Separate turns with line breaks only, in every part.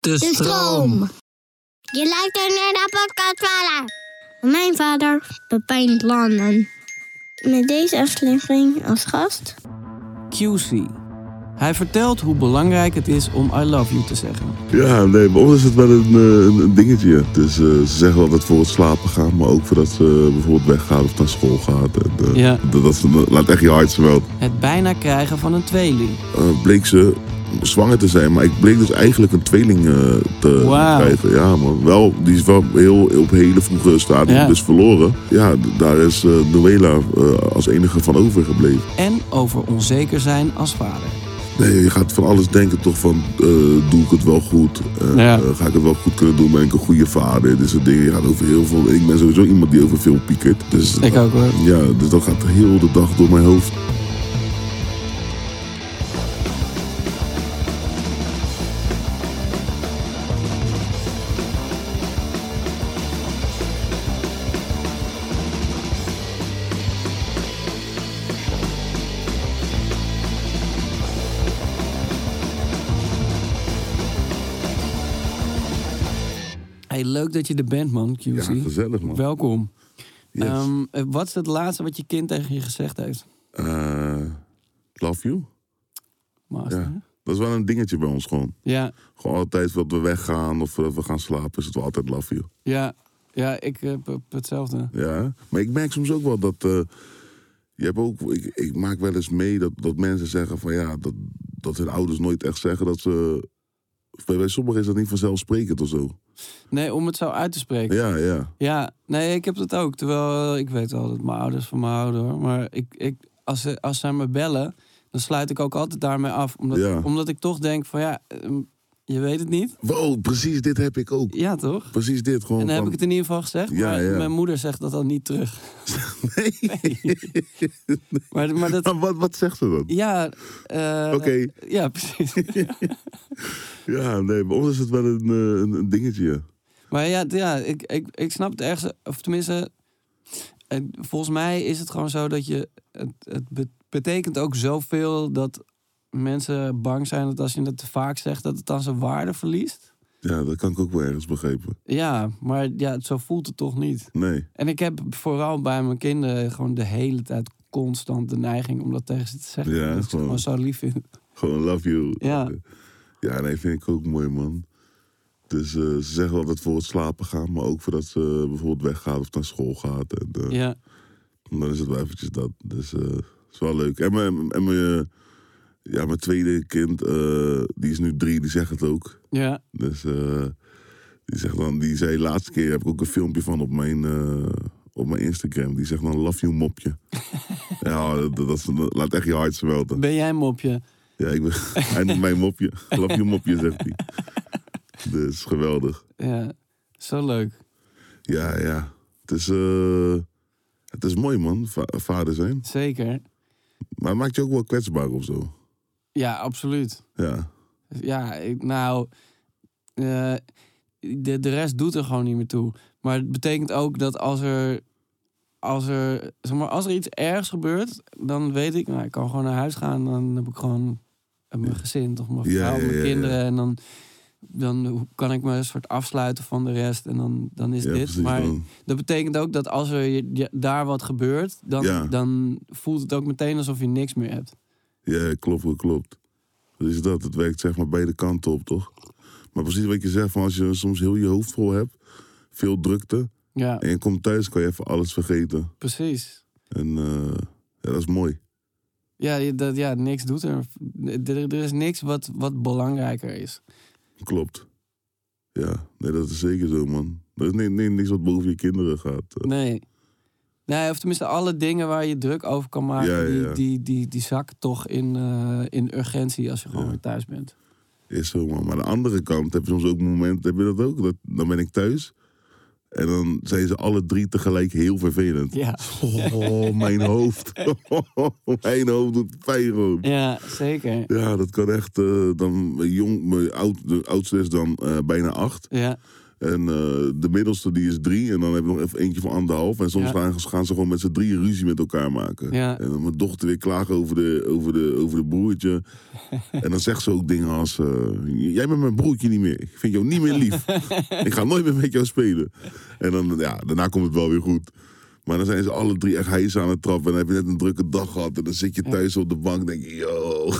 De
De stroom. Je luistert naar de podcast. Mijn vader, Pepijn Landen. Met deze aflevering als gast.
QC. Hij vertelt hoe belangrijk het is om I love you te zeggen.
Ja, nee, bij ons is het wel een, eh, een, een dingetje. Dus eh, ze zeggen altijd voor het slapen gaan, maar ook voordat ze bijvoorbeeld weggaat of naar school gaat. En, eh,
Ja.
dat, dat, dat laat echt je hart zwelten.
Het bijna krijgen van een tweeling.
Eh, bleek ze zwanger te zijn, maar ik bleek dus eigenlijk een tweeling eh, te krijgen. Ja, maar wel, die is wel heel, op hele vroege stadium
Ja.
dus verloren. Ja, daar is eh Noela eh, als enige van overgebleven.
En over onzeker zijn als vader.
Nee, je gaat van alles denken toch van, doe ik het wel goed?
Ja.
ga ik het wel goed kunnen doen? Ben ik een goede vader? Dit soort dingen. Je gaat over heel veel... Ik ben sowieso iemand die over veel piekert. Dus,
Ik ook hoor.
Ja, dus dat gaat heel de dag door mijn hoofd.
Leuk dat je er bent man, QC.
Ja, gezellig man.
Welkom.
Yes.
Ehm, eh, wat is het laatste wat je kind tegen je gezegd heeft?
Eh, love you.
Master,
Ja. Dat is wel een dingetje bij ons gewoon.
ja.
Gewoon altijd dat we weggaan of dat we gaan slapen, is het wel altijd love you.
Ja, ja, ik heb heb hetzelfde.
Ja, maar ik merk soms ook wel dat. eh, je hebt ook, ik, ik maak wel eens mee dat, dat mensen zeggen van ja, dat, dat hun ouders nooit echt zeggen dat ze. Bij, sommigen is dat niet vanzelfsprekend of zo.
Nee, om het zo uit te spreken.
Ja, ja.
Ja, nee, ik heb dat ook. Terwijl ik weet wel dat mijn ouders van mijn ouder. hoor. Maar ik, ik, als, ze, als zij me bellen, dan sluit ik ook altijd daarmee af. Omdat,
Ja.
omdat ik toch denk van ja, ehm, je weet het niet.
Wow, precies dit heb ik ook.
Ja, toch?
Precies dit gewoon.
En dan heb ik het in ieder geval gezegd.
Ja,
maar
ja.
mijn moeder zegt dat dan niet terug.
Nee.
Maar, maar dat...
Maar wat, wat zegt ze dan?
Ja, eh,
Oké.
ja, precies.
Ja, nee, bij ons is het wel een, eh, een, een dingetje.
Maar ja, ja ik, ik, ik snap het ergens. Of tenminste, eh, volgens mij is het gewoon zo dat je. Het, het be- betekent ook zoveel dat mensen bang zijn dat als je het te vaak zegt, dat het dan zijn waarde verliest.
Ja, dat kan ik ook wel ergens begrijpen.
Ja, maar ja, zo voelt het toch niet.
Nee.
En ik heb vooral bij mijn kinderen gewoon de hele tijd constant de neiging om dat tegen ze te zeggen.
Ja,
dat ik
gewoon.
gewoon zo lief vind.
Gewoon love you.
Ja.
Ja, nee, vind ik ook mooi, man. Dus eh, ze zeggen altijd voor het slapen gaan, maar ook voordat ze bijvoorbeeld weggaat of naar school gaat. En, eh,
Ja,
Dan is het wel eventjes dat. Dus eh is wel leuk. En mijn, en mijn, ja, mijn tweede kind, eh, die is nu drie, die zegt het ook.
ja.
Dus eh, die zegt dan, die zei laatste keer, heb ik ook een filmpje van op mijn, eh, op mijn Instagram. Die zegt dan love you mopje. ja, dat, dat, dat laat echt je hart zwelten.
Ben jij een mopje?
Ja, ik ben, hij noemt mij mopje. Love you mopje, zegt hij. Dus geweldig.
Ja, zo leuk.
Ja, ja. Het is, het is mooi, man, va- vader zijn.
Zeker.
Maar het maakt je ook wel kwetsbaar of zo.
Ja, absoluut.
Ja,
Ja, ik, nou, eh, de, de rest doet er gewoon niet meer toe. Maar het betekent ook dat als er, als er, zeg maar, als er iets ergs gebeurt, dan weet ik, nou, ik kan gewoon naar huis gaan. Dan heb ik gewoon mijn gezin, toch mijn vrouw,
ja,
mijn
ja,
kinderen. En dan, dan kan ik me een soort afsluiten van de rest. En dan, dan is dit.
precies.
maar dat betekent ook dat als er daar wat gebeurt, dan, dan voelt het ook meteen alsof je niks meer hebt.
Ja, klopt, klopt. Dus dat, het werkt zeg maar beide kanten op, toch? Maar precies wat je zegt, van als je soms heel je hoofd vol hebt, veel drukte,
Ja,
en je komt thuis, kan je even alles vergeten.
precies.
En eh, ja, dat is mooi.
Ja, dat, ja niks doet er. Er, er is niks wat, wat belangrijker is.
Klopt. Ja, nee, dat is zeker zo, man. Er is nee, nee, niks wat boven je kinderen gaat. eh.
Nee. Nee, of tenminste alle dingen waar je druk over kan maken,
Ja, ja, ja.
Die, die, die, die zakken toch in, eh, in urgentie als je gewoon weer thuis bent.
Is zo, man. Maar aan de andere kant heb je soms ook momenten, heb je dat ook? Dat, dan ben ik thuis. En dan zijn ze alle drie tegelijk heel vervelend.
Ja,
Oh, mijn hoofd. mijn hoofd doet pijn gewoon.
ja zeker.
Ja, dat kan echt. eh, dan, mijn jong, mijn oud, de oudste is dan eh, bijna acht.
Ja,
En eh, de middelste die is drie. En dan heb ik nog even eentje van anderhalf. En soms gaan, gaan ze gewoon met z'n drieën ruzie met elkaar maken. En dan mijn dochter weer klagen over de, over de, over de broertje. en dan zegt ze ook dingen als... eh, jij bent mijn broertje niet meer. Ik vind jou niet meer lief. ik ga nooit meer met jou spelen. En dan, ja, daarna komt het wel weer goed. Maar dan zijn ze alle drie echt hijs aan het trappen. En dan heb je net een drukke dag gehad. En dan zit je thuis op de bank en denk je... Yo.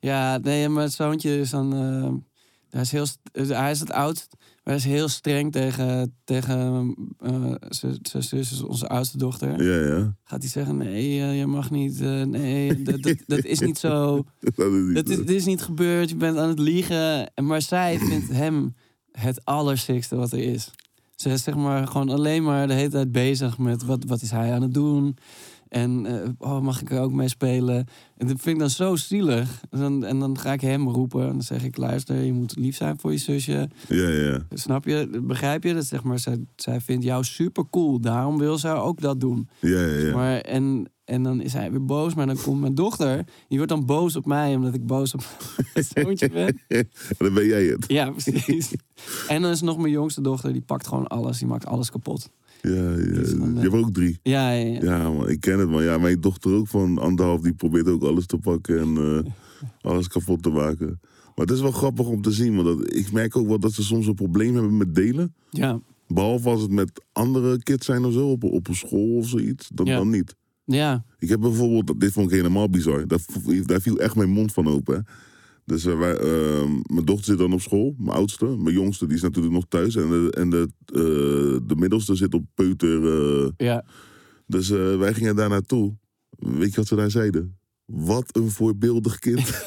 ja nee, mijn zoontje is dan... eh, hij, is heel, hij is het oudst, hij is heel streng tegen, tegen eh, zijn zus, dus onze oudste dochter.
Ja, ja.
Gaat hij zeggen, nee, eh, je mag niet, eh, nee, dat, dat, dat is niet zo.
Dat is niet
is, niet gebeurd, je bent aan het liegen. En Maar zij vindt hem het allersikste wat er is. Ze is zeg maar gewoon alleen maar de hele tijd bezig met wat, wat is hij aan het doen. En eh, oh, mag ik er ook mee spelen? En dat vind ik dan zo zielig. En dan, en dan ga ik hem roepen. En dan zeg ik, luister, je moet lief zijn voor je zusje.
Ja, ja.
Snap je? Begrijp je? Dat zeg maar, zij, zij vindt jou super cool. Daarom wil zij ook dat doen.
Ja, ja, ja.
Maar, en, en dan is hij weer boos. Maar dan komt mijn dochter. Die wordt dan boos op mij. Omdat ik boos op mijn zoontje ben.
En dan ben jij het.
Ja, precies. En dan is nog mijn jongste dochter. Die pakt gewoon alles. Die maakt alles kapot.
Ja, ja. Je hebt ook drie.
Ja, ja, ja.
Ja, man, ik ken het, man. Ja, mijn dochter ook van anderhalf, die probeert ook alles te pakken en eh, alles kapot te maken. Maar het is wel grappig om te zien, want dat, ik merk ook wel dat ze soms een probleem hebben met delen.
Ja,
Behalve als het met andere kids zijn of zo, op, op een school of zoiets, dan,
Ja.
dan niet.
ja.
Ik heb bijvoorbeeld, dit vond ik helemaal bizar, daar, viel echt mijn mond van open. hè. Dus eh, wij, eh, mijn dochter zit dan op school, mijn oudste. Mijn jongste die is natuurlijk nog thuis. En de, en de, eh, de middelste zit op peuter.
ja.
dus wij gingen daar naartoe. Weet je wat ze daar zeiden? Wat een voorbeeldig kind.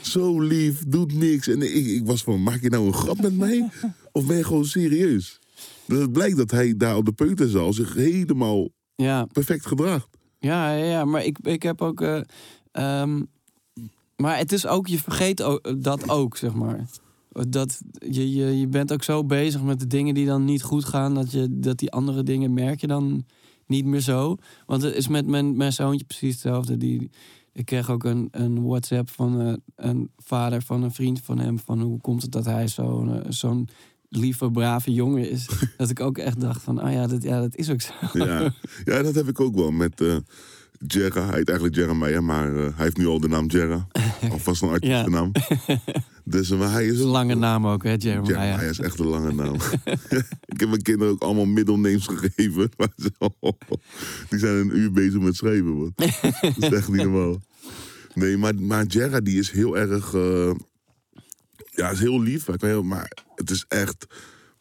Zo lief, doet niks. En ik, ik was van, maak je nou een grap met mij? Of ben je gewoon serieus? Dus het blijkt dat hij daar op de peuterzaal zich helemaal
ja.
perfect gedraagt.
Ja, ja, ja, maar ik, ik heb ook. eh, ehm, maar het is ook, je vergeet dat ook, zeg maar. Dat je, je, je bent ook zo bezig met de dingen die dan niet goed gaan, dat, je, dat die andere dingen merk je dan niet meer zo. Want het is met mijn, mijn zoontje precies hetzelfde. Die, ik kreeg ook een, een WhatsApp van eh, een vader van een vriend van hem. Van hoe komt het dat hij zo'n eh, zo'n lieve, brave jongen is. dat ik ook echt dacht van, ah ja, dat, ja, dat is ook zo.
Ja, ja dat heb ik ook wel met eh Jerra. Hij heet eigenlijk Jeremiah, maar eh, hij heeft nu al de naam Jerra. Alvast een artiestennaam. Dus eh, maar hij is
lange naam ook, hè, Jeremiah.
Jeremiah is echt een lange naam. ik heb mijn kinderen ook allemaal middelnames gegeven. Maar zo- die zijn een uur bezig met schrijven, man. Dat is echt niet normaal. Nee, maar, maar Jerra die is heel erg... eh, ja, is heel lief. Hij maar het is echt...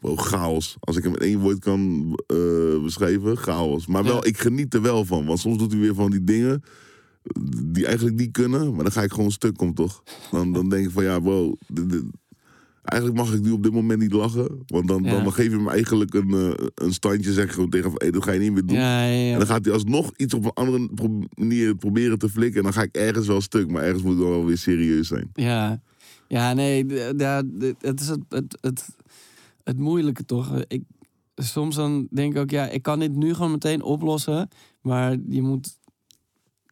Bro, chaos. Als ik hem in één woord kan eh, beschrijven, chaos. Maar wel,
Ja.
ik geniet er wel van. Want soms doet hij weer van die dingen die eigenlijk niet kunnen. Maar dan ga ik gewoon stuk om, toch? Dan, dan denk ik van, ja, dit- dit- eigenlijk mag ik nu op dit moment niet lachen. Want dan,
Ja.
dan geef je hem eigenlijk een, eh, een standje. Zeg gewoon tegen hem, hey, dat ga je niet meer doen.
Ja.
En dan gaat hij alsnog iets op een andere pro- manier proberen te flikken. En dan ga ik ergens wel stuk. Maar ergens moet ik dan wel weer serieus zijn.
Ja, ja nee, ja, het is het, het, het, het moeilijke toch. Ik, soms dan denk ik ook, ja, ik kan dit nu gewoon meteen oplossen. Maar je moet,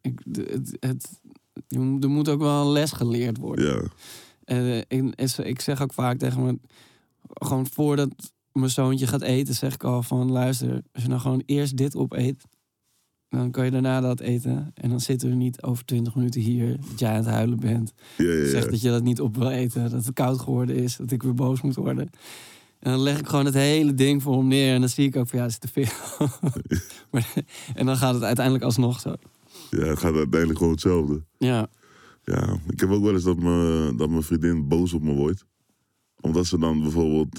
ik, het, het, je moet- er moet ook wel een les geleerd worden.
Ja,
En, eh, ik, zeg ook vaak tegen me, gewoon voordat mijn zoontje gaat eten, zeg ik al van, luister, als je nou gewoon eerst dit opeet, dan kan je daarna dat eten. En dan zitten we niet over twintig minuten hier, dat jij aan het huilen bent.
ja, ja.
Zeg dat je dat niet op wil eten, dat het koud geworden is, dat ik weer boos moet worden. En dan leg ik gewoon het hele ding voor hem neer en dan zie ik ook van ja, het is te veel. maar, en dan gaat het uiteindelijk alsnog zo.
ja, het gaat uiteindelijk gewoon hetzelfde.
Ja,
Ja, ik heb ook wel eens dat, me, dat mijn vriendin boos op me wordt. Omdat ze dan bijvoorbeeld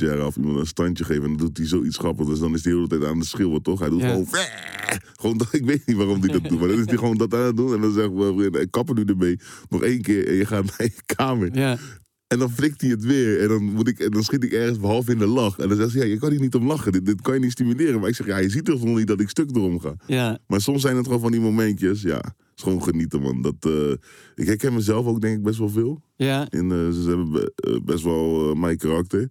Jera of iemand een standje geven en dan doet hij zoiets grappigs. Dus dan is hij de hele tijd aan de schreeuwen, toch? Hij doet
Ja.
gewoon... gewoon dat, ik weet niet waarom hij dat doet, maar dan is hij gewoon dat aan het doen. En dan zegt mijn vriendin, ik kap er nu ermee. Nog één keer en je gaat naar je kamer.
Ja,
En dan flikt hij het weer. En dan, moet ik, en dan schiet ik ergens behalve in de lach. En dan zegt ze, ja, je kan hier niet om lachen. Dit, dit kan je niet stimuleren. Maar ik zeg, ja, je ziet toch nog niet dat ik stuk erom ga.
ja,
Maar soms zijn het gewoon van die momentjes. Ja, het is gewoon genieten, man. Dat, eh, ik herken mezelf ook, denk ik, best wel veel.
ja.
In, eh, ze hebben be- eh, best wel mijn karakter.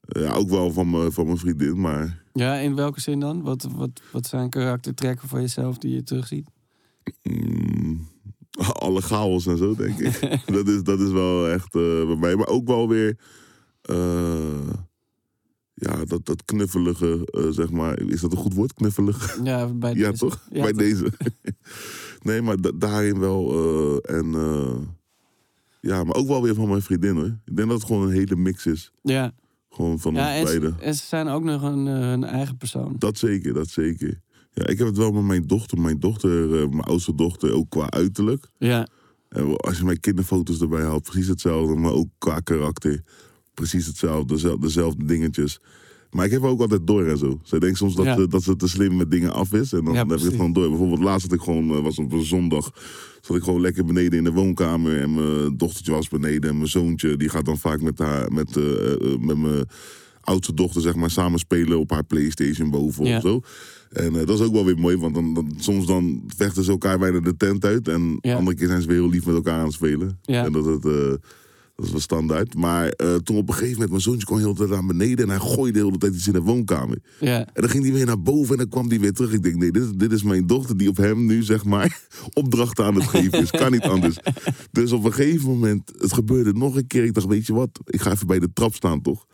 Ja, ook wel van, me, van mijn vriendin, maar...
Ja, in welke zin dan? Wat, wat, wat zijn karaktertrekken van jezelf die je terugziet?
mm, alle chaos en zo, denk ik. dat, is, dat is wel echt eh, bij mij. Maar ook wel weer... eh, ja, dat, dat knuffelige, eh, zeg maar. Is dat een goed woord, knuffelig?
Ja, bij
Ja,
deze.
toch?
Ja,
Bij
toch?
deze. nee, maar da- daarin wel. en ja, maar ook wel weer van mijn vriendin hoor. Ik denk dat het gewoon een hele mix is.
Ja,
Gewoon van
ja
ons
en, ze,
beiden.
en ze zijn ook nog een, hun eigen persoon.
Dat zeker, dat zeker. Ja, ik heb het wel met mijn dochter. Mijn dochter, eh, mijn oudste dochter, ook qua uiterlijk.
Ja,
En als je mijn kinderfoto's erbij haalt, precies hetzelfde. Maar ook qua karakter, precies hetzelfde. dezelfde, dezelfde dingetjes. Maar ik heb ook altijd door en zo. Zij denkt soms dat,
Ja.
dat ze te slim met dingen af is. En dan
Ja,
heb ik het gewoon door. Bijvoorbeeld laatst had ik gewoon, eh, was op een zondag, zat ik gewoon lekker beneden in de woonkamer. En mijn dochtertje was beneden. En mijn zoontje, die gaat dan vaak met, haar, met, eh, met mijn oudste dochter, zeg maar, samen spelen op haar Playstation boven
Ja.
of zo. En eh, dat is ook wel weer mooi, want dan, dan, soms dan vechten ze elkaar bijna de tent uit. En
Ja.
andere keer zijn ze weer heel lief met elkaar aan het spelen.
Ja.
En dat, het, eh, dat is wel standaard. Maar eh, toen op een gegeven moment, mijn zoontje kwam heel de tijd naar beneden en hij gooide de hele tijd iets in de woonkamer.
ja,
En dan ging hij weer naar boven en dan kwam hij weer terug. Ik denk, nee, dit, dit is mijn dochter die op hem nu, zeg maar, opdrachten aan het geven is. Kan niet anders. Dus op een gegeven moment, het gebeurde nog een keer. Ik dacht, weet je wat, ik ga even bij de trap staan, toch?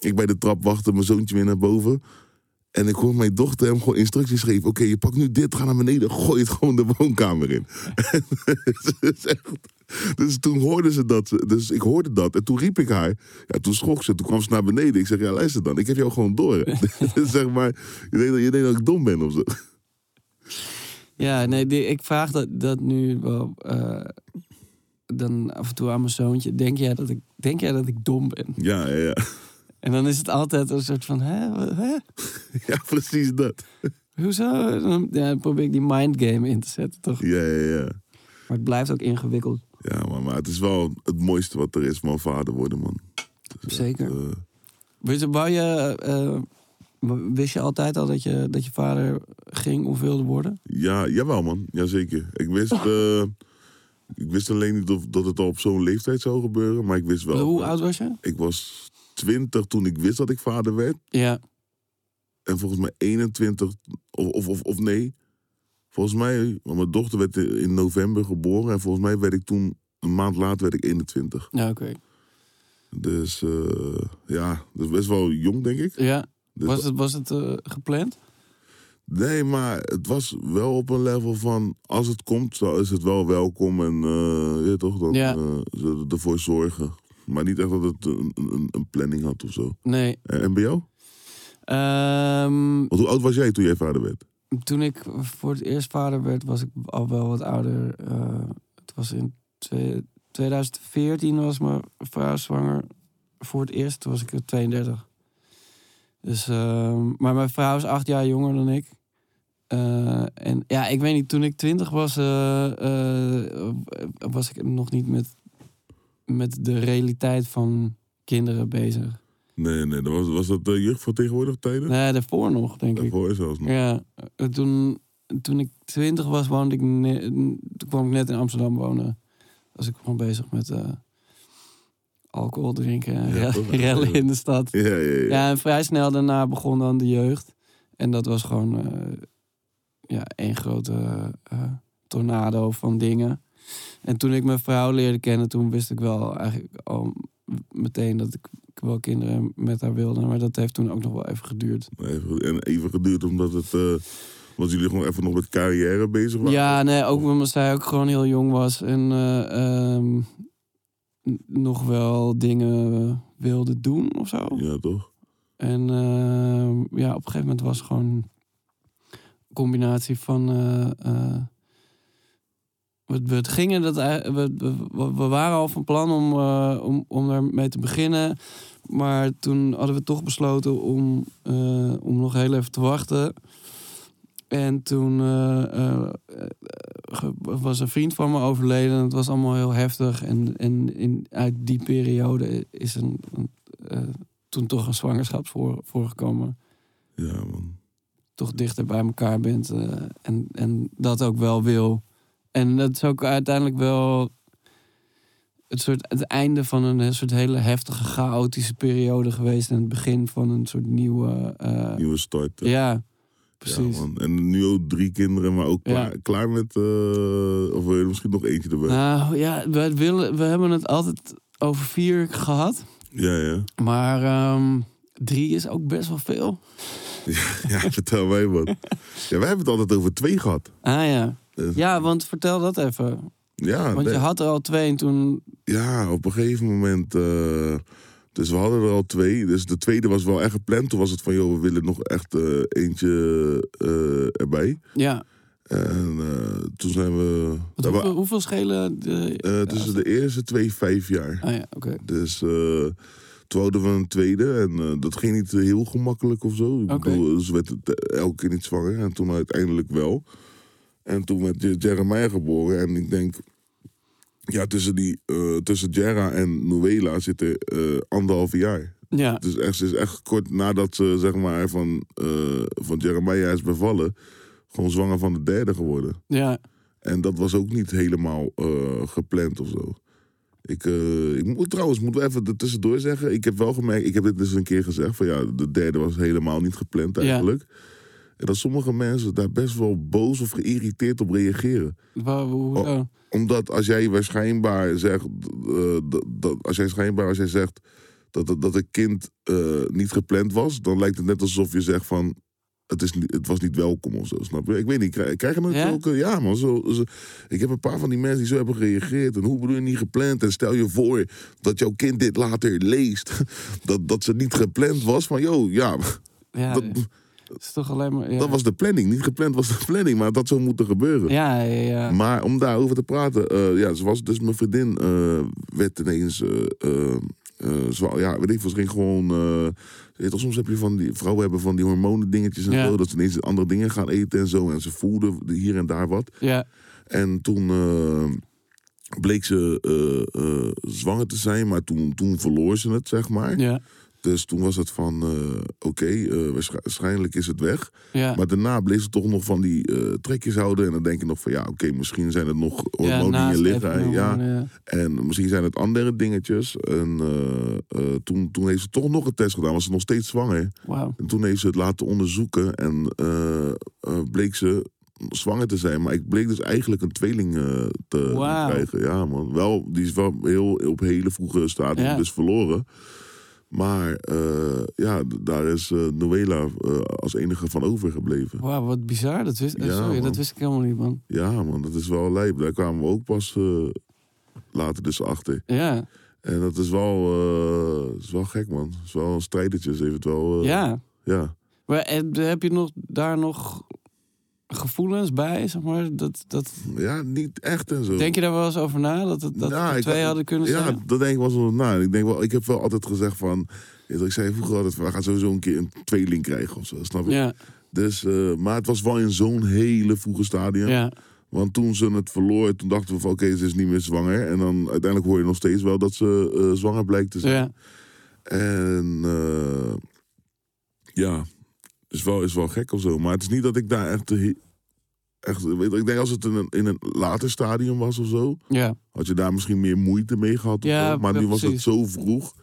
Ik bij de trap wachtte, mijn zoontje weer naar boven. En ik hoor mijn dochter hem gewoon instructies geven. Oké, je pakt nu dit, ga naar beneden, gooi het gewoon de woonkamer in. Echt- dus toen hoorden ze dat. Dus ik hoorde dat. En toen riep ik haar. Ja, toen schrok ze. Toen kwam ze naar beneden. Ik zeg, ja, luister dan. Ik heb jou gewoon door. zeg maar, je denkt, dat- je denkt dat ik dom ben of zo.
ja. Nee, die- ik vraag dat, dat nu wel eh, dan af en toe aan mijn zoontje. Denk jij, dat ik, denk jij dat ik dom ben?
Ja, ja, ja.
En dan is het altijd een soort van, hè? Hè?
Ja, precies dat.
Hoezo? Dan, ja, dan probeer ik die mindgame in te zetten, toch?
Ja, ja, ja.
Maar het blijft ook ingewikkeld.
Ja, maar, maar het is wel het mooiste wat er is, man. Vader worden, man.
Zeker.
echt, eh,
Wist je, wou je, eh, wist je altijd al dat je, dat je vader ging of wilde worden?
ja, jawel, man. Jazeker. Ik wist... eh, ik wist alleen niet of dat het al op zo'n leeftijd zou gebeuren. Maar ik wist wel...
Hoe oud was je?
Ik was 20 toen ik wist dat ik vader werd.
Ja.
En volgens mij 21, of, of, of, of nee. Volgens mij, want mijn dochter werd in november geboren. En volgens mij werd ik toen, een maand later werd ik 21.
Ja, oké.
Dus eh, ja, dat is best wel jong, denk ik.
Ja.
Dus
Was het, was het eh, gepland?
Nee, maar het was wel op een level van... als het komt, dan is het wel welkom. En eh ja, toch, dan
Ja.
ze ervoor zorgen. Maar niet echt dat het een, een, een planning had of zo.
Nee.
En, en bij jou?
Ehm,
Want hoe oud was jij toen jij vader werd?
toen ik voor het eerst vader werd, was ik al wel wat ouder. Eh, het was in twee- 2014 was mijn vrouw zwanger. Voor het eerst toen was ik 32. Dus, ehm, maar mijn vrouw is acht jaar jonger dan ik. Eh, en ja, ik weet niet, toen ik twintig was, eh, eh, was ik nog niet met, met de realiteit van kinderen bezig.
Nee, nee, dat was, was dat de jeugdvertegenwoordig tijden?
Nee, daarvoor nog, denk ik.
Daarvoor zelfs nog.
Ja, eh, toen, toen ik twintig was, woonde ik ne- toen kwam ik net in Amsterdam wonen. Was ik gewoon bezig met eh, alcohol drinken en
Ja,
rellen in de stad.
Ja, ja, ja.
Ja, en vrij snel daarna begon dan de jeugd. En dat was gewoon eh, ja, één grote tornado van dingen. En toen ik mijn vrouw leerde kennen, toen wist ik wel eigenlijk al meteen dat ik wel kinderen met haar wilde. Maar dat heeft toen ook nog wel even geduurd.
Even, en even geduurd omdat het... eh want jullie gewoon even nog met carrière bezig waren?
Ja, nee, ook omdat zij ook gewoon heel jong was en eh, ehm, nog wel dingen wilde doen of zo.
Ja, toch?
En ehm, ja, op een gegeven moment was het gewoon een combinatie van. eh, eh, we, we gingen dat, we, we, we waren al van plan om, eh, om, om daarmee te beginnen. Maar toen hadden we toch besloten om, eh, om nog heel even te wachten. En toen eh, was een vriend van me overleden. En het was allemaal heel heftig. En, en in, uit die periode is een, een, toen toch een zwangerschap voor, voorgekomen.
Ja, man.
Toch dichter bij elkaar bent. en, en dat ook wel wil. En dat is ook uiteindelijk wel het, soort, het einde van een soort hele heftige, chaotische periode geweest. En het begin van een soort nieuwe. eh,
Nieuwe start. hè.
ja, precies.
Ja, man. En nu ook drie kinderen, maar ook
Ja.
klaar, klaar met... eh, of wil je er misschien nog eentje erbij?
nou ja, we, willen, we hebben het altijd over vier gehad.
Ja, ja.
Maar ehm, drie is ook best wel veel.
Ja, vertel mij wat. Ja, wij hebben het altijd over twee gehad.
Ah ja.
Dus-
Ja, want vertel dat even.
Ja,
Want je had er al twee en toen.
ja, op een gegeven moment... eh, dus we hadden er al twee. Dus de tweede was wel echt gepland. Toen was het van, joh, we willen nog echt eh, eentje eh, erbij.
Ja.
En eh, toen zijn we...
Hoeveel, schelen. De,
eh, tussen de eerste twee vijf jaar.
Ah ja, oké.
Dus eh, toen hadden we een tweede en eh, dat ging niet heel gemakkelijk of zo. Ik
Oké.
bedoel, ze werd eh, elke keer niet zwanger en toen uiteindelijk wel. En toen werd Je- Jeremiah geboren en ik denk, ja, tussen, die, eh, tussen Jera en Noela zitten eh anderhalf jaar.
Ja.
Dus echt, is echt kort nadat ze zeg maar van, eh, van Jeremiah is bevallen, gewoon zwanger van de derde geworden.
Ja.
En dat was ook niet helemaal gepland of zo. Ik, ik moet trouwens, moeten we even er tussendoor zeggen. Ik heb wel gemerkt, ik heb dit dus een keer gezegd. Van ja, de derde was helemaal niet gepland
Ja.
En dat sommige mensen daar best wel boos of geïrriteerd op reageren.
Waar, hoe,
oh. Omdat als jij waarschijnbaar zegt, eh, dat, dat, als jij schijnbaar als jij zegt dat, dat, dat een kind eh, niet gepland was, dan lijkt het net alsof je zegt van het, is het was niet welkom of zo, snap je? Ik weet niet, krijg- krijgen het
Ja?
ook? eh, Ja, man. Zo, zo- ik heb een paar van die mensen die zo hebben gereageerd. En hoe bedoel je niet gepland? En stel je voor dat jouw kind dit later leest. Dat, dat ze niet gepland was. Van, joh, ja,
Ja,
dat,
het is toch alleen maar. Ja.
dat was de planning. Niet gepland was de planning, maar dat zou moeten gebeuren.
Ja, ja, ja.
Maar om daarover te praten, eh, ja, ze was dus mijn vriendin eh, werd ineens eh eh, zwaar. Ja, weet ik, veel, ze ging gewoon. je weet soms heb je van die vrouwen hebben van die hormonen dingetjes en
Ja.
zo, dat ze ineens andere dingen gaan eten en zo, en ze voelden hier en daar wat.
ja.
En toen bleek ze zwanger te zijn, maar toen, toen verloor ze het, zeg maar.
Ja.
Dus toen was het van, eh, oké, eh, waarsch- waarschijnlijk is het weg.
Ja.
Maar daarna bleef ze toch nog van die eh, trekjes houden. En dan denk je nog van ja, oké, misschien zijn het nog
ja,
hormonen in je lichaam. Ja.
ja.
En misschien zijn het andere dingetjes. En toen, toen heeft ze toch nog een test gedaan, was ze nog steeds zwanger. En toen heeft ze het laten onderzoeken en bleek ze zwanger te zijn. Maar ik bleek dus eigenlijk een tweeling te krijgen. Ja, man. Wel, die is wel heel op hele vroege stadium
Ja.
dus verloren. Maar eh, ja, daar is eh, Noela eh, als enige van overgebleven.
Wauw, wat bizar. Dat wist, eh,
Ja,
sorry,
man.
dat wist ik helemaal niet, man.
Ja, man, dat is wel lijp. Daar kwamen we ook pas later dus achter.
Ja.
En dat is wel, is wel gek, man. Het is wel een strijdertje. Heeft het wel...
ja.
ja.
Maar heb je nog, daar nog gevoelens bij, zeg maar? Dat, dat,
Ja, niet echt en zo.
denk je daar wel eens over na? Dat het, dat
Ja, ik-
twee hadden kunnen
Ja,
zijn?
dat denk ik wel zo na. Ik, denk wel, ik heb wel altijd gezegd van... Ik zei vroeger altijd we gaan sowieso een keer een tweeling krijgen of zo, snap je?
Ja,
Dus, eh, maar het was wel in zo'n hele vroege stadium.
ja,
Want toen ze het verloor, toen dachten we van... oké, ze is niet meer zwanger. En dan uiteindelijk hoor je nog steeds wel dat ze eh, zwanger blijkt te zijn.
ja.
En eh, ja, is wel, is wel gek of zo. Maar het is niet dat ik daar echt... echt weet, ik denk als het in een, in een later stadium was of zo...
ja.
had je daar misschien meer moeite mee gehad.
Ja.
Maar nu was het zo vroeg.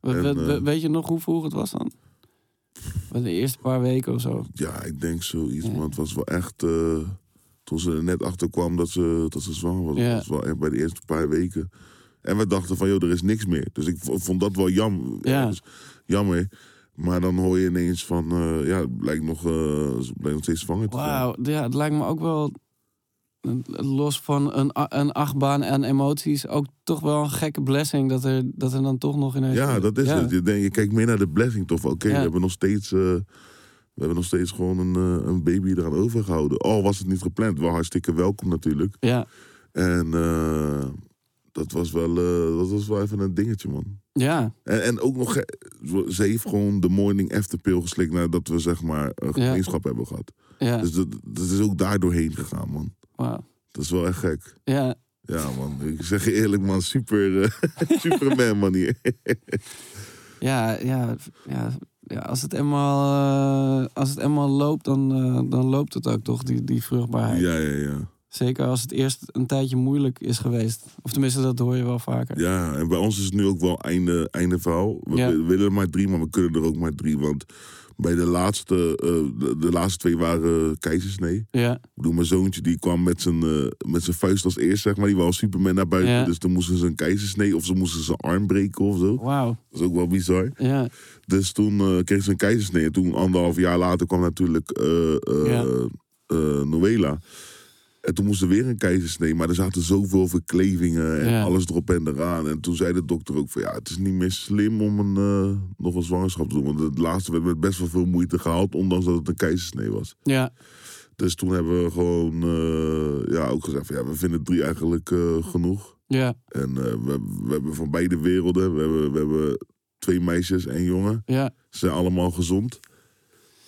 We-
En,
we-
eh,
we- weet je nog hoe vroeg het was dan? De eerste paar weken of zo.
Ja, ik denk zoiets.
Ja.
Maar het was wel echt... eh, toen ze er net achter kwam dat ze, dat ze zwanger was.
Ja.
Dat was wel echt bij de eerste paar weken. En we dachten van, joh, er is niks meer. Dus ik vond dat wel jammer.
Ja.
Dus jammer. Maar dan hoor je ineens van, eh, ja, het blijkt nog, ze blijkt nog steeds zwanger te zijn.
Wauw, ja, het lijkt me ook wel... Los van een, een achtbaan en emoties... ook toch wel een gekke blessing... dat er, dat er dan toch nog ineens...
Ja, dat is
Ja.
het. Je, kijkt meer naar de blessing toch? Oké,
Ja.
we hebben nog steeds... eh, we hebben nog steeds gewoon een, een baby eraan overgehouden. Al was het niet gepland. Wel hartstikke welkom natuurlijk.
Ja,
En dat, was wel, dat was wel even een dingetje, man.
Ja,
En, en ook nog, eh, ze heeft gewoon de morning after pill geslikt nadat we zeg maar een
Ja.
gemeenschap hebben gehad.
ja.
Dus dat, dat is ook daar doorheen gegaan, man.
Wauw.
Dat is wel echt gek.
Ja,
Ja, man. Ik zeg je eerlijk, man. Super, eh, superman, man hier.
ja, ja, ja, ja. Als het eenmaal, eh, als het eenmaal loopt, dan, dan loopt het ook toch, die, die vruchtbaarheid.
Ja, ja, ja.
Zeker als het eerst een tijdje moeilijk is geweest. Of tenminste, dat hoor je wel vaker.
Ja, en bij ons is het nu ook wel einde, einde verhaal. We
Ja.
willen er maar drie, maar we kunnen er ook maar drie. Want bij de laatste, eh, de, de laatste twee waren keizersnee.
Ja,
Ik bedoel, mijn zoontje die kwam met zijn, eh, met zijn vuist als eerst, zeg maar. Die wou als Superman naar buiten.
Ja.
Dus toen moesten ze een keizersnee of ze moesten zijn arm breken of zo.
wauw.
Dat is ook wel bizar.
Ja,
Dus toen eh, kreeg ze een keizersnee. En toen, anderhalf jaar later, kwam natuurlijk
Ja.
Noela. En toen moest er weer een keizersnee. Maar er zaten zoveel verklevingen en
Ja.
alles erop en eraan. En toen zei de dokter ook van ja, het is niet meer slim om een, eh, nog een zwangerschap te doen. Want het laatste werd met best wel veel moeite gehaald, ondanks dat het een keizersnee was.
ja,
Dus toen hebben we gewoon eh, ja, ook gezegd van ja, we vinden drie eigenlijk eh, genoeg.
ja,
En we, we hebben van beide werelden, we hebben, we hebben twee meisjes en jongen.
ja.
Ze zijn allemaal gezond.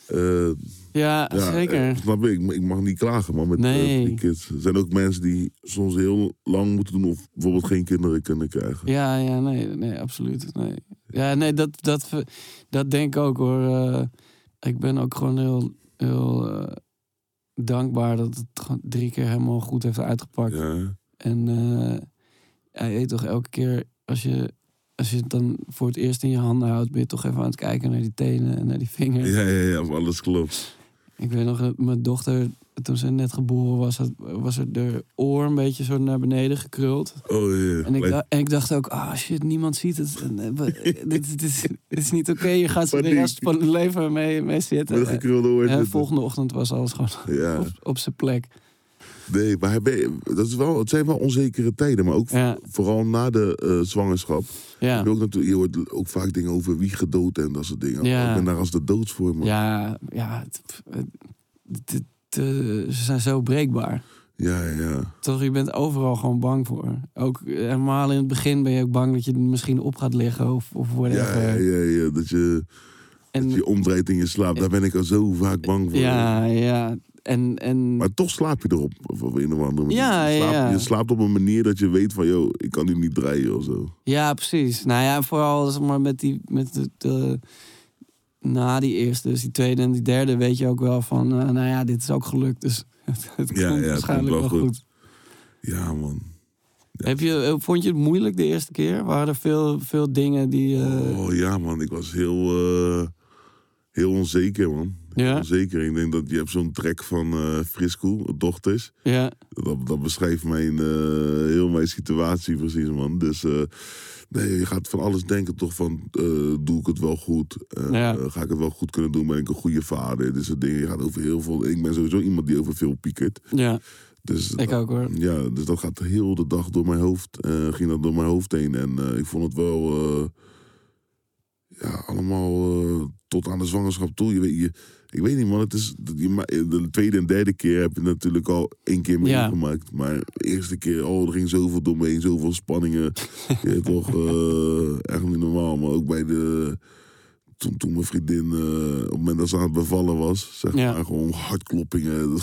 Eh,
Ja,
ja,
zeker.
snap? Ik, ik mag niet klagen, man, met eh,
Nee.
kids. Er zijn ook mensen die soms heel lang moeten doen of bijvoorbeeld geen kinderen kunnen krijgen.
Ja, ja, nee, nee, absoluut. Nee. Ja, nee, dat, dat, dat denk ik ook hoor. Eh, ik ben ook gewoon heel, heel dankbaar dat het gewoon drie keer helemaal goed heeft uitgepakt.
Ja,
En ja, je weet toch, elke keer als je, als je het dan voor het eerst in je handen houdt, ben je toch even aan het kijken naar die tenen en naar die vingers.
ja, ja, ja, alles klopt.
Ik weet nog, mijn dochter, toen ze net geboren was, had, was er de oor een beetje zo naar beneden gekruld.
Oh ja.
En ik, dacht, en ik dacht ook, ah shit, niemand ziet het. Eh, dit, dit, is, dit is niet oké, je gaat zo de rest van het leven mee, mee zitten.
met gekrulde oor
En
zitten.
volgende ochtend was alles gewoon
Ja,
op, op zijn plek.
Nee, maar hij ben- dat is wel, het zijn wel onzekere tijden. Maar ook
Ja.
vooral na de eh, zwangerschap.
Ja,
je, ook natuurlijk, je hoort ook vaak dingen over wie gedood en dat soort dingen.
Ja.
Ik ben daar als de doods voor,
ja, ja ze zijn zo breekbaar.
ja, ja.
Toch, je bent overal gewoon bang voor. Ook eh, helemaal in het begin ben je ook bang dat je misschien op gaat liggen of, of
Ja, ja, ja, ja, Dat je,
En,
dat je omdraait in je slaap. Daar ben ik al zo vaak bang voor.
ja, ja. En, en
Maar toch slaap je erop. Of op een of andere manier.
Ja,
je, slaapt,
ja.
je slaapt op een manier dat je weet van... Yo, ik kan nu niet draaien of zo.
Ja, precies. Nou ja, vooral zeg maar, met die. Met de, de- na die eerste, dus die tweede en die derde, weet je ook wel van. eh, nou ja, dit is ook gelukt. Dus het, komt
ja,
waarschijnlijk wel goed.
goed. Ja, man. Ja.
Heb je, eh, vond je het moeilijk de eerste keer? Waren er veel, veel dingen die. eh,
Oh ja, man. Ik was heel, heel onzeker, man.
Ja?
Onzeker. Ik denk dat je hebt zo'n trek van eh Frisco, dochters.
Ja,
Dat, dat beschrijft mijn, eh, heel mijn situatie precies, man. Dus eh, nee, je gaat van alles denken toch van... doe ik het wel goed?
Ja.
ga ik het wel goed kunnen doen? Ben ik een goede vader? Dit soort dingen. Je gaat over heel veel... Ik ben sowieso iemand die over veel piekert.
ja,
Dus,
ik ook hoor.
Ja, dus dat gaat heel de dag door mijn hoofd. ging dat door mijn hoofd heen. En ik vond het wel... ja, allemaal tot aan de zwangerschap toe. Je weet, je, ik weet niet, man. Het is, de tweede en derde keer heb je natuurlijk al één keer
Ja.
meegemaakt. Maar de eerste keer, oh, er ging zoveel door me heen. Zoveel spanningen. je weet toch, eh, echt niet normaal. Maar ook bij de... Toen, toen mijn vriendin, eh, op het moment dat ze aan het bevallen was, zeg
Ja.
maar, gewoon hartkloppingen.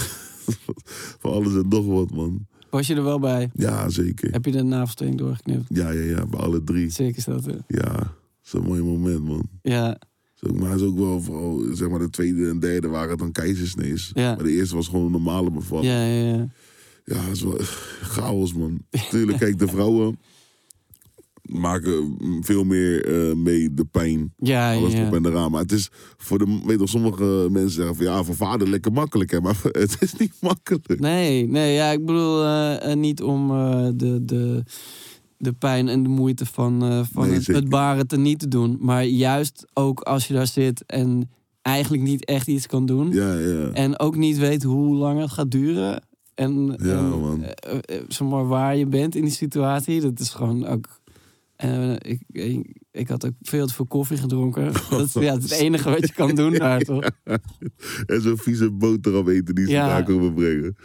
Van alles en nog wat, man.
Was je er wel bij?
Ja, zeker.
Heb je de navelstreng doorgeknipt?
Ja, ja, ja, bij alle drie.
Zeker is dat. hè?
Ja, dat is een mooi moment, man.
Ja,
maar het is ook wel, vooral, zeg maar, de tweede en derde waren dan keizersnees.
Ja.
Maar de eerste was gewoon een normale bevalling.
ja, ja. ja.
Ja, het is wel chaos, man. Tuurlijk, kijk, de vrouwen maken veel meer eh, mee de pijn.
Ja,
Alles
ja.
op en eraan. Maar het is voor de, weet je, sommige mensen zeggen van ja, voor vader lekker makkelijk, hè. Maar het is niet makkelijk.
Nee, nee, ja, ik bedoel eh, eh, niet om de, de, de pijn en de moeite van, eh, van
Nee,
het, baren te niet te doen. Maar juist ook als je daar zit en eigenlijk niet echt iets kan doen.
Ja, ja.
En ook niet weet hoe lang het gaat duren. En,
Ja,
en,
man.
eh, eh, zeg maar waar je bent in die situatie. Dat is gewoon ook... ik, ik, ik had ook veel te veel koffie gedronken. Dat is ja, het enige wat je kan doen daar, toch?
En zo'n vieze boterham eten die ze
Ja.
daar komen brengen.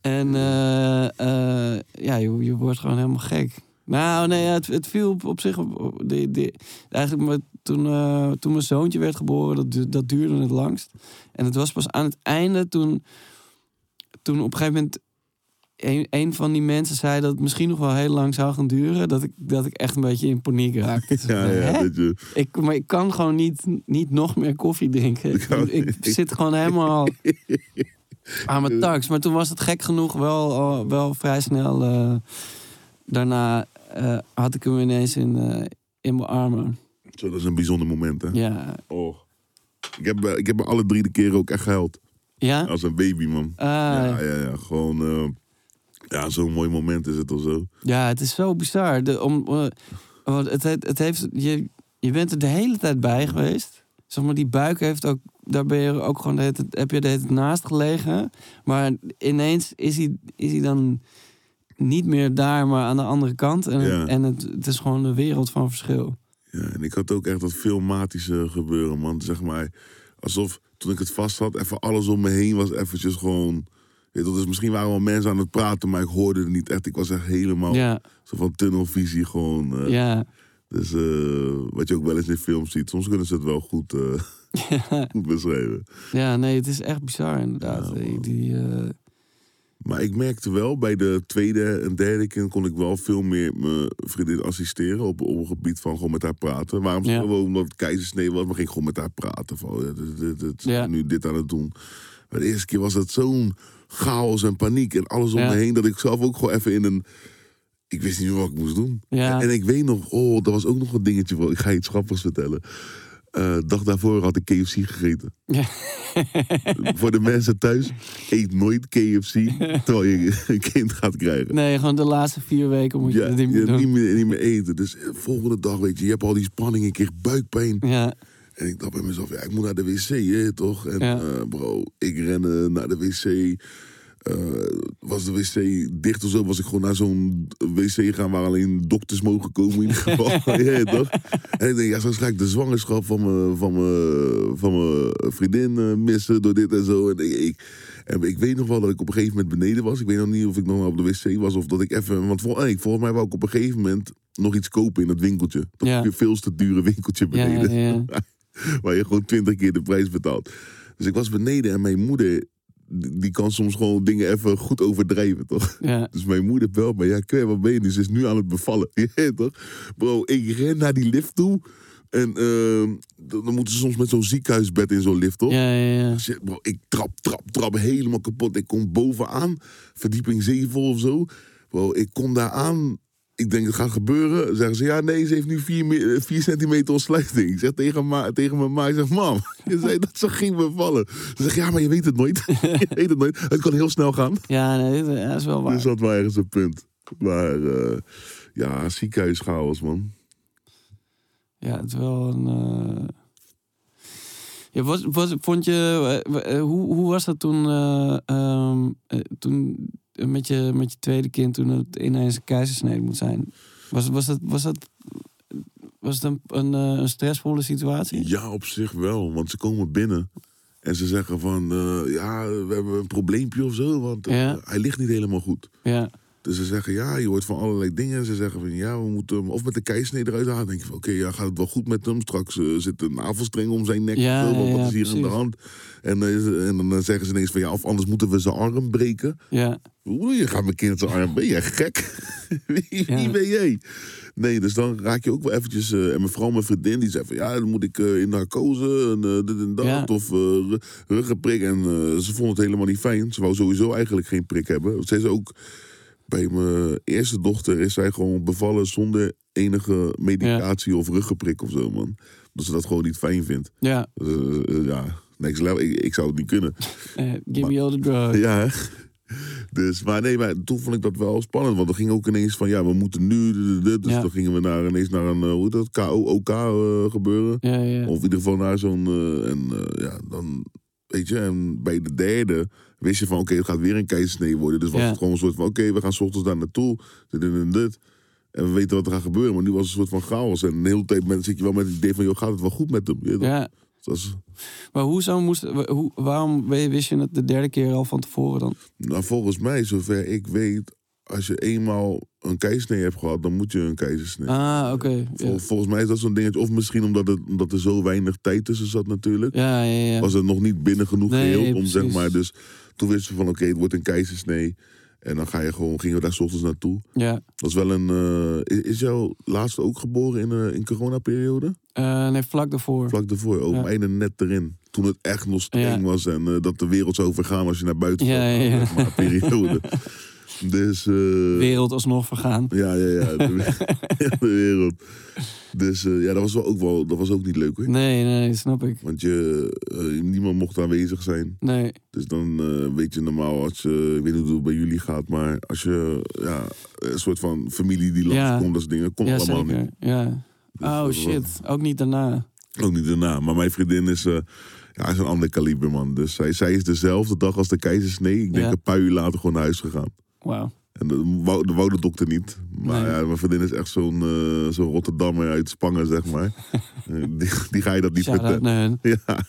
En eh, eh, ja, je, je wordt gewoon helemaal gek. Nou, nee, het, het viel op, op zich. Op, de, de, eigenlijk maar toen, eh, toen mijn zoontje werd geboren, dat, dat duurde het langst. En het was pas aan het einde toen, toen op een gegeven moment een, een van die mensen zei dat het misschien nog wel heel lang zou gaan duren. Dat ik, dat ik echt een beetje in paniek raakte.
Ja, ja, je...
Ik, maar ik kan gewoon niet, niet nog meer koffie drinken. Ik, zit gewoon helemaal aan mijn tax. Maar toen was het gek genoeg wel, al- wel vrij snel. eh, daarna eh, had ik hem ineens in, eh, in mijn armen.
Zo, dat is een bijzonder moment, hè?
Ja.
Oh. Ik heb, eh, ik heb me alle drie de keren ook echt gehuild.
Ja?
Als een baby, man.
Ah,
Ja,
ja.
ja, ja. Gewoon... eh, ja, zo'n mooi moment is het of zo.
het is zo bizar. De, om, eh, het, het heeft, je, je bent er de hele tijd bij geweest. Zeg maar, die buik heeft ook, daar ben je ook gewoon de heb je de hele naast gelegen. Maar ineens is hij, is hij dan niet meer daar, maar aan de andere kant. En,
Ja.
en het, het is gewoon een wereld van verschil.
Ja, en ik had ook echt dat filmatische gebeuren, man. Zeg maar, alsof toen ik het vast had, even alles om me heen was eventjes gewoon... Weet je, dus misschien waren wel mensen aan het praten, maar ik hoorde het niet echt. Ik was echt helemaal
Ja,
zo van tunnelvisie gewoon. eh.
ja.
Dus eh, wat je ook wel eens in films ziet, soms kunnen ze het wel goed, eh, goed beschrijven.
ja, nee, het is echt bizar inderdaad.
Ja,
die, eh,
Maar ik merkte wel, bij de tweede en derde kind kon ik wel veel meer mijn vriendin assisteren. Op, op het gebied van gewoon met haar praten. Waarom?
Ja.
Gewoon omdat het keizersnee was, maar ging gewoon met haar praten. Van, dit, dit, dit,
Ja.
nu dit aan het doen. Maar de eerste keer was het zo'n chaos en paniek en alles om me heen. Dat ik zelf ook gewoon even in een... Ik wist niet meer wat ik moest doen.
Ja.
En ik weet nog, oh, dat was ook nog een dingetje. Van, ik ga je iets grappigs vertellen. Eh dag daarvoor had ik KFC gegeten.
Ja.
Voor de mensen thuis, eet nooit KFC terwijl je een kind gaat krijgen.
nee, gewoon de laatste vier weken moet je
Ja,
dat niet meer doen.
niet, meer, niet meer eten. Dus eh, volgende dag, weet je, je hebt al die spanning, ik kreeg buikpijn.
Ja,
En ik dacht bij mezelf, ja, ik moet naar de wc, hè, toch? En
Ja.
eh, bro, ik rende naar de wc. Eh, was de wc dicht of zo, was ik gewoon naar zo'n wc gaan waar alleen dokters mogen komen in ieder geval. ja, toch? En ik denk, ja, zo ga ik de zwangerschap van mijn, van mijn, van vriendin eh, missen door dit en zo. En ik, ik, en ik weet nog wel dat ik op een gegeven moment beneden was. Ik weet nog niet of ik nog op de wc was of dat ik even... Want vol, volgens mij wou ik op een gegeven moment nog iets kopen in dat winkeltje. Dat
Ja.
je veel te dure winkeltje
ja,
beneden.
ja.
Waar je gewoon twintig keer de prijs betaalt. Dus ik was beneden en mijn moeder, die kan soms gewoon dingen even goed overdrijven, toch?
ja.
Dus mijn moeder belt me, ja, Kwer, wat ben je? Ze is nu aan het bevallen. Weet toch? Bro, ik ren naar die lift toe. En ehm, dan dan moeten ze soms met zo'n ziekenhuisbed in zo'n lift, toch?
Ja, ja, ja.
Shit, bro, ik trap, trap, trap helemaal kapot. Ik kom bovenaan, verdieping 7 of zo. Bro, ik kom daar aan. Ik denk, het gaat gebeuren. Zeggen ze, ja, nee, ze heeft nu 4, vier centimeter ontsluiting. Ik zeg tegen, ma, tegen mijn ma, ik zeg, mam, je zei dat ze ging bevallen. Ze zegt, ja, maar je weet het nooit. je weet het nooit. Het kan heel snel gaan.
Ja, nee, dat is wel waar.
Dus dat was ergens een punt. Maar eh, ja, ziekenhuischaos, man.
Ja, het is wel een. eh, Ja, was, was, vond je. eh, eh, hoe, hoe was dat toen. eh, ehm, eh, toen eh, met, je, met je tweede kind, toen het ineens een keizersnede moet zijn? Was, was dat. Was dat was het een, een, eh, een stressvolle situatie?
Ja, op zich wel. Want ze komen binnen. En ze zeggen van, eh, ja, we hebben een probleempje of zo. Want eh,
Ja.
hij ligt niet helemaal goed.
Ja,
Dus ze zeggen, ja, je hoort van allerlei dingen. Ze zeggen van, ja, we moeten hem of met de keisnede eruit halen. Dan denk je van, oké, ja, gaat het wel goed met hem? Straks eh, zit een navelstreng om zijn nek.
Ja,
of wat is hier aan de hand? En, eh, is- en dan zeggen ze ineens van, ja, of anders moeten we zijn arm breken.
ja,
Hoe bedoel je, gaat mijn kind zijn arm? Ben jij gek? wie,
Ja.
ben jij? Nee, dus dan raak je ook wel eventjes... eh, en mijn vrouw, mijn vriendin, die zei van... Ja, dan moet ik eh, in narcose en eh, dit en dat.
Ja.
Of eh, ru- ruggenprik. En eh, ze vond het helemaal niet fijn. Ze wou sowieso eigenlijk geen prik hebben. Ze ook... Bij mijn eerste dochter is zij gewoon bevallen zonder enige medicatie of ruggenprik of zo, man. Dat ze dat gewoon niet fijn vindt.
ja.
Eh, ja, next level. Ik, ik zou het niet kunnen.
Eh, give me all the drugs.
Ja? Dus, maar nee, maar toen vond ik dat wel spannend. Want er ging ook ineens van, ja, we moeten nu... Dus
Ja.
dan gingen we naar, ineens naar een, hoe dat, KOOK gebeuren.
Ja, ja.
Of in ieder geval naar zo'n... en ja, dan... Weet je, en bij de derde wist je van, oké, het gaat weer een keizersnee worden. Dus was
Ja.
het gewoon een soort van, oké, we gaan 's ochtends daar naartoe. Dit en dit. En we weten wat er gaat gebeuren. Maar nu was het een soort van chaos. En de hele tijd met- zit je wel met het idee van, joh, gaat het wel goed met hem? Je?
Ja,
Dat is,
Maar hoezo moest, hoe, waarom wist je het de derde keer al van tevoren dan?
nou, volgens mij, zover ik weet, als je eenmaal een keizersnee hebt gehad, dan moet je een keizersnee.
Ah, oké.
Vol-
Ja.
volgens mij is dat zo'n dingetje. Of misschien omdat, het, omdat er zo weinig tijd tussen zat natuurlijk.
Ja, ja, ja.
Was het nog niet binnen genoeg
Nee,
geheeld om,
precies.
zeg maar. Dus toen wisten we van, oké, het wordt een keizersnee. En dan ga je gewoon, gingen we daar 's ochtends naartoe.
ja.
Dat is wel een... eh, is, is jouw laatste ook geboren in, uh, in coronaperiode?
Eh, nee, vlak daarvoor.
Vlak daarvoor. Ook
Ja.
mijne net erin. Toen het echt nog streng
Ja.
was. En dat de wereld zou vergaan als je naar buiten
Ja,
kwam.
ja, ja.
periode. dus... eh,
Wereld alsnog vergaan.
Ja, ja, ja. De, ja, de wereld. Dus eh, ja, dat was wel ook wel... Dat was ook niet leuk hoor.
Nee, nee, snap ik.
Want je, eh, niemand mocht aanwezig zijn.
Nee,
Dus dan weet je normaal als je, ik weet niet hoe het bij jullie gaat, maar als je ja, een soort van familie die
Ja.
langskomt, dat soort dingen, komt
ja,
allemaal
zeker.
niet.
Ja.
Dus
Oh
was
shit, ook niet daarna.
Ook niet daarna. Maar mijn vriendin is, eh, ja, is een ander kaliber, man. Dus zij, zij is dezelfde dag als de keizersnee. Ik denk een paar uur later gewoon naar huis gegaan.
Wauw.
En dat wou, wou de dokter niet. Maar
Nee.
ja, mijn vriendin is echt zo'n eh, zo'n Rotterdammer uit Spangen, zeg maar. Eh, die, die ga je dat niet vertellen. Ja.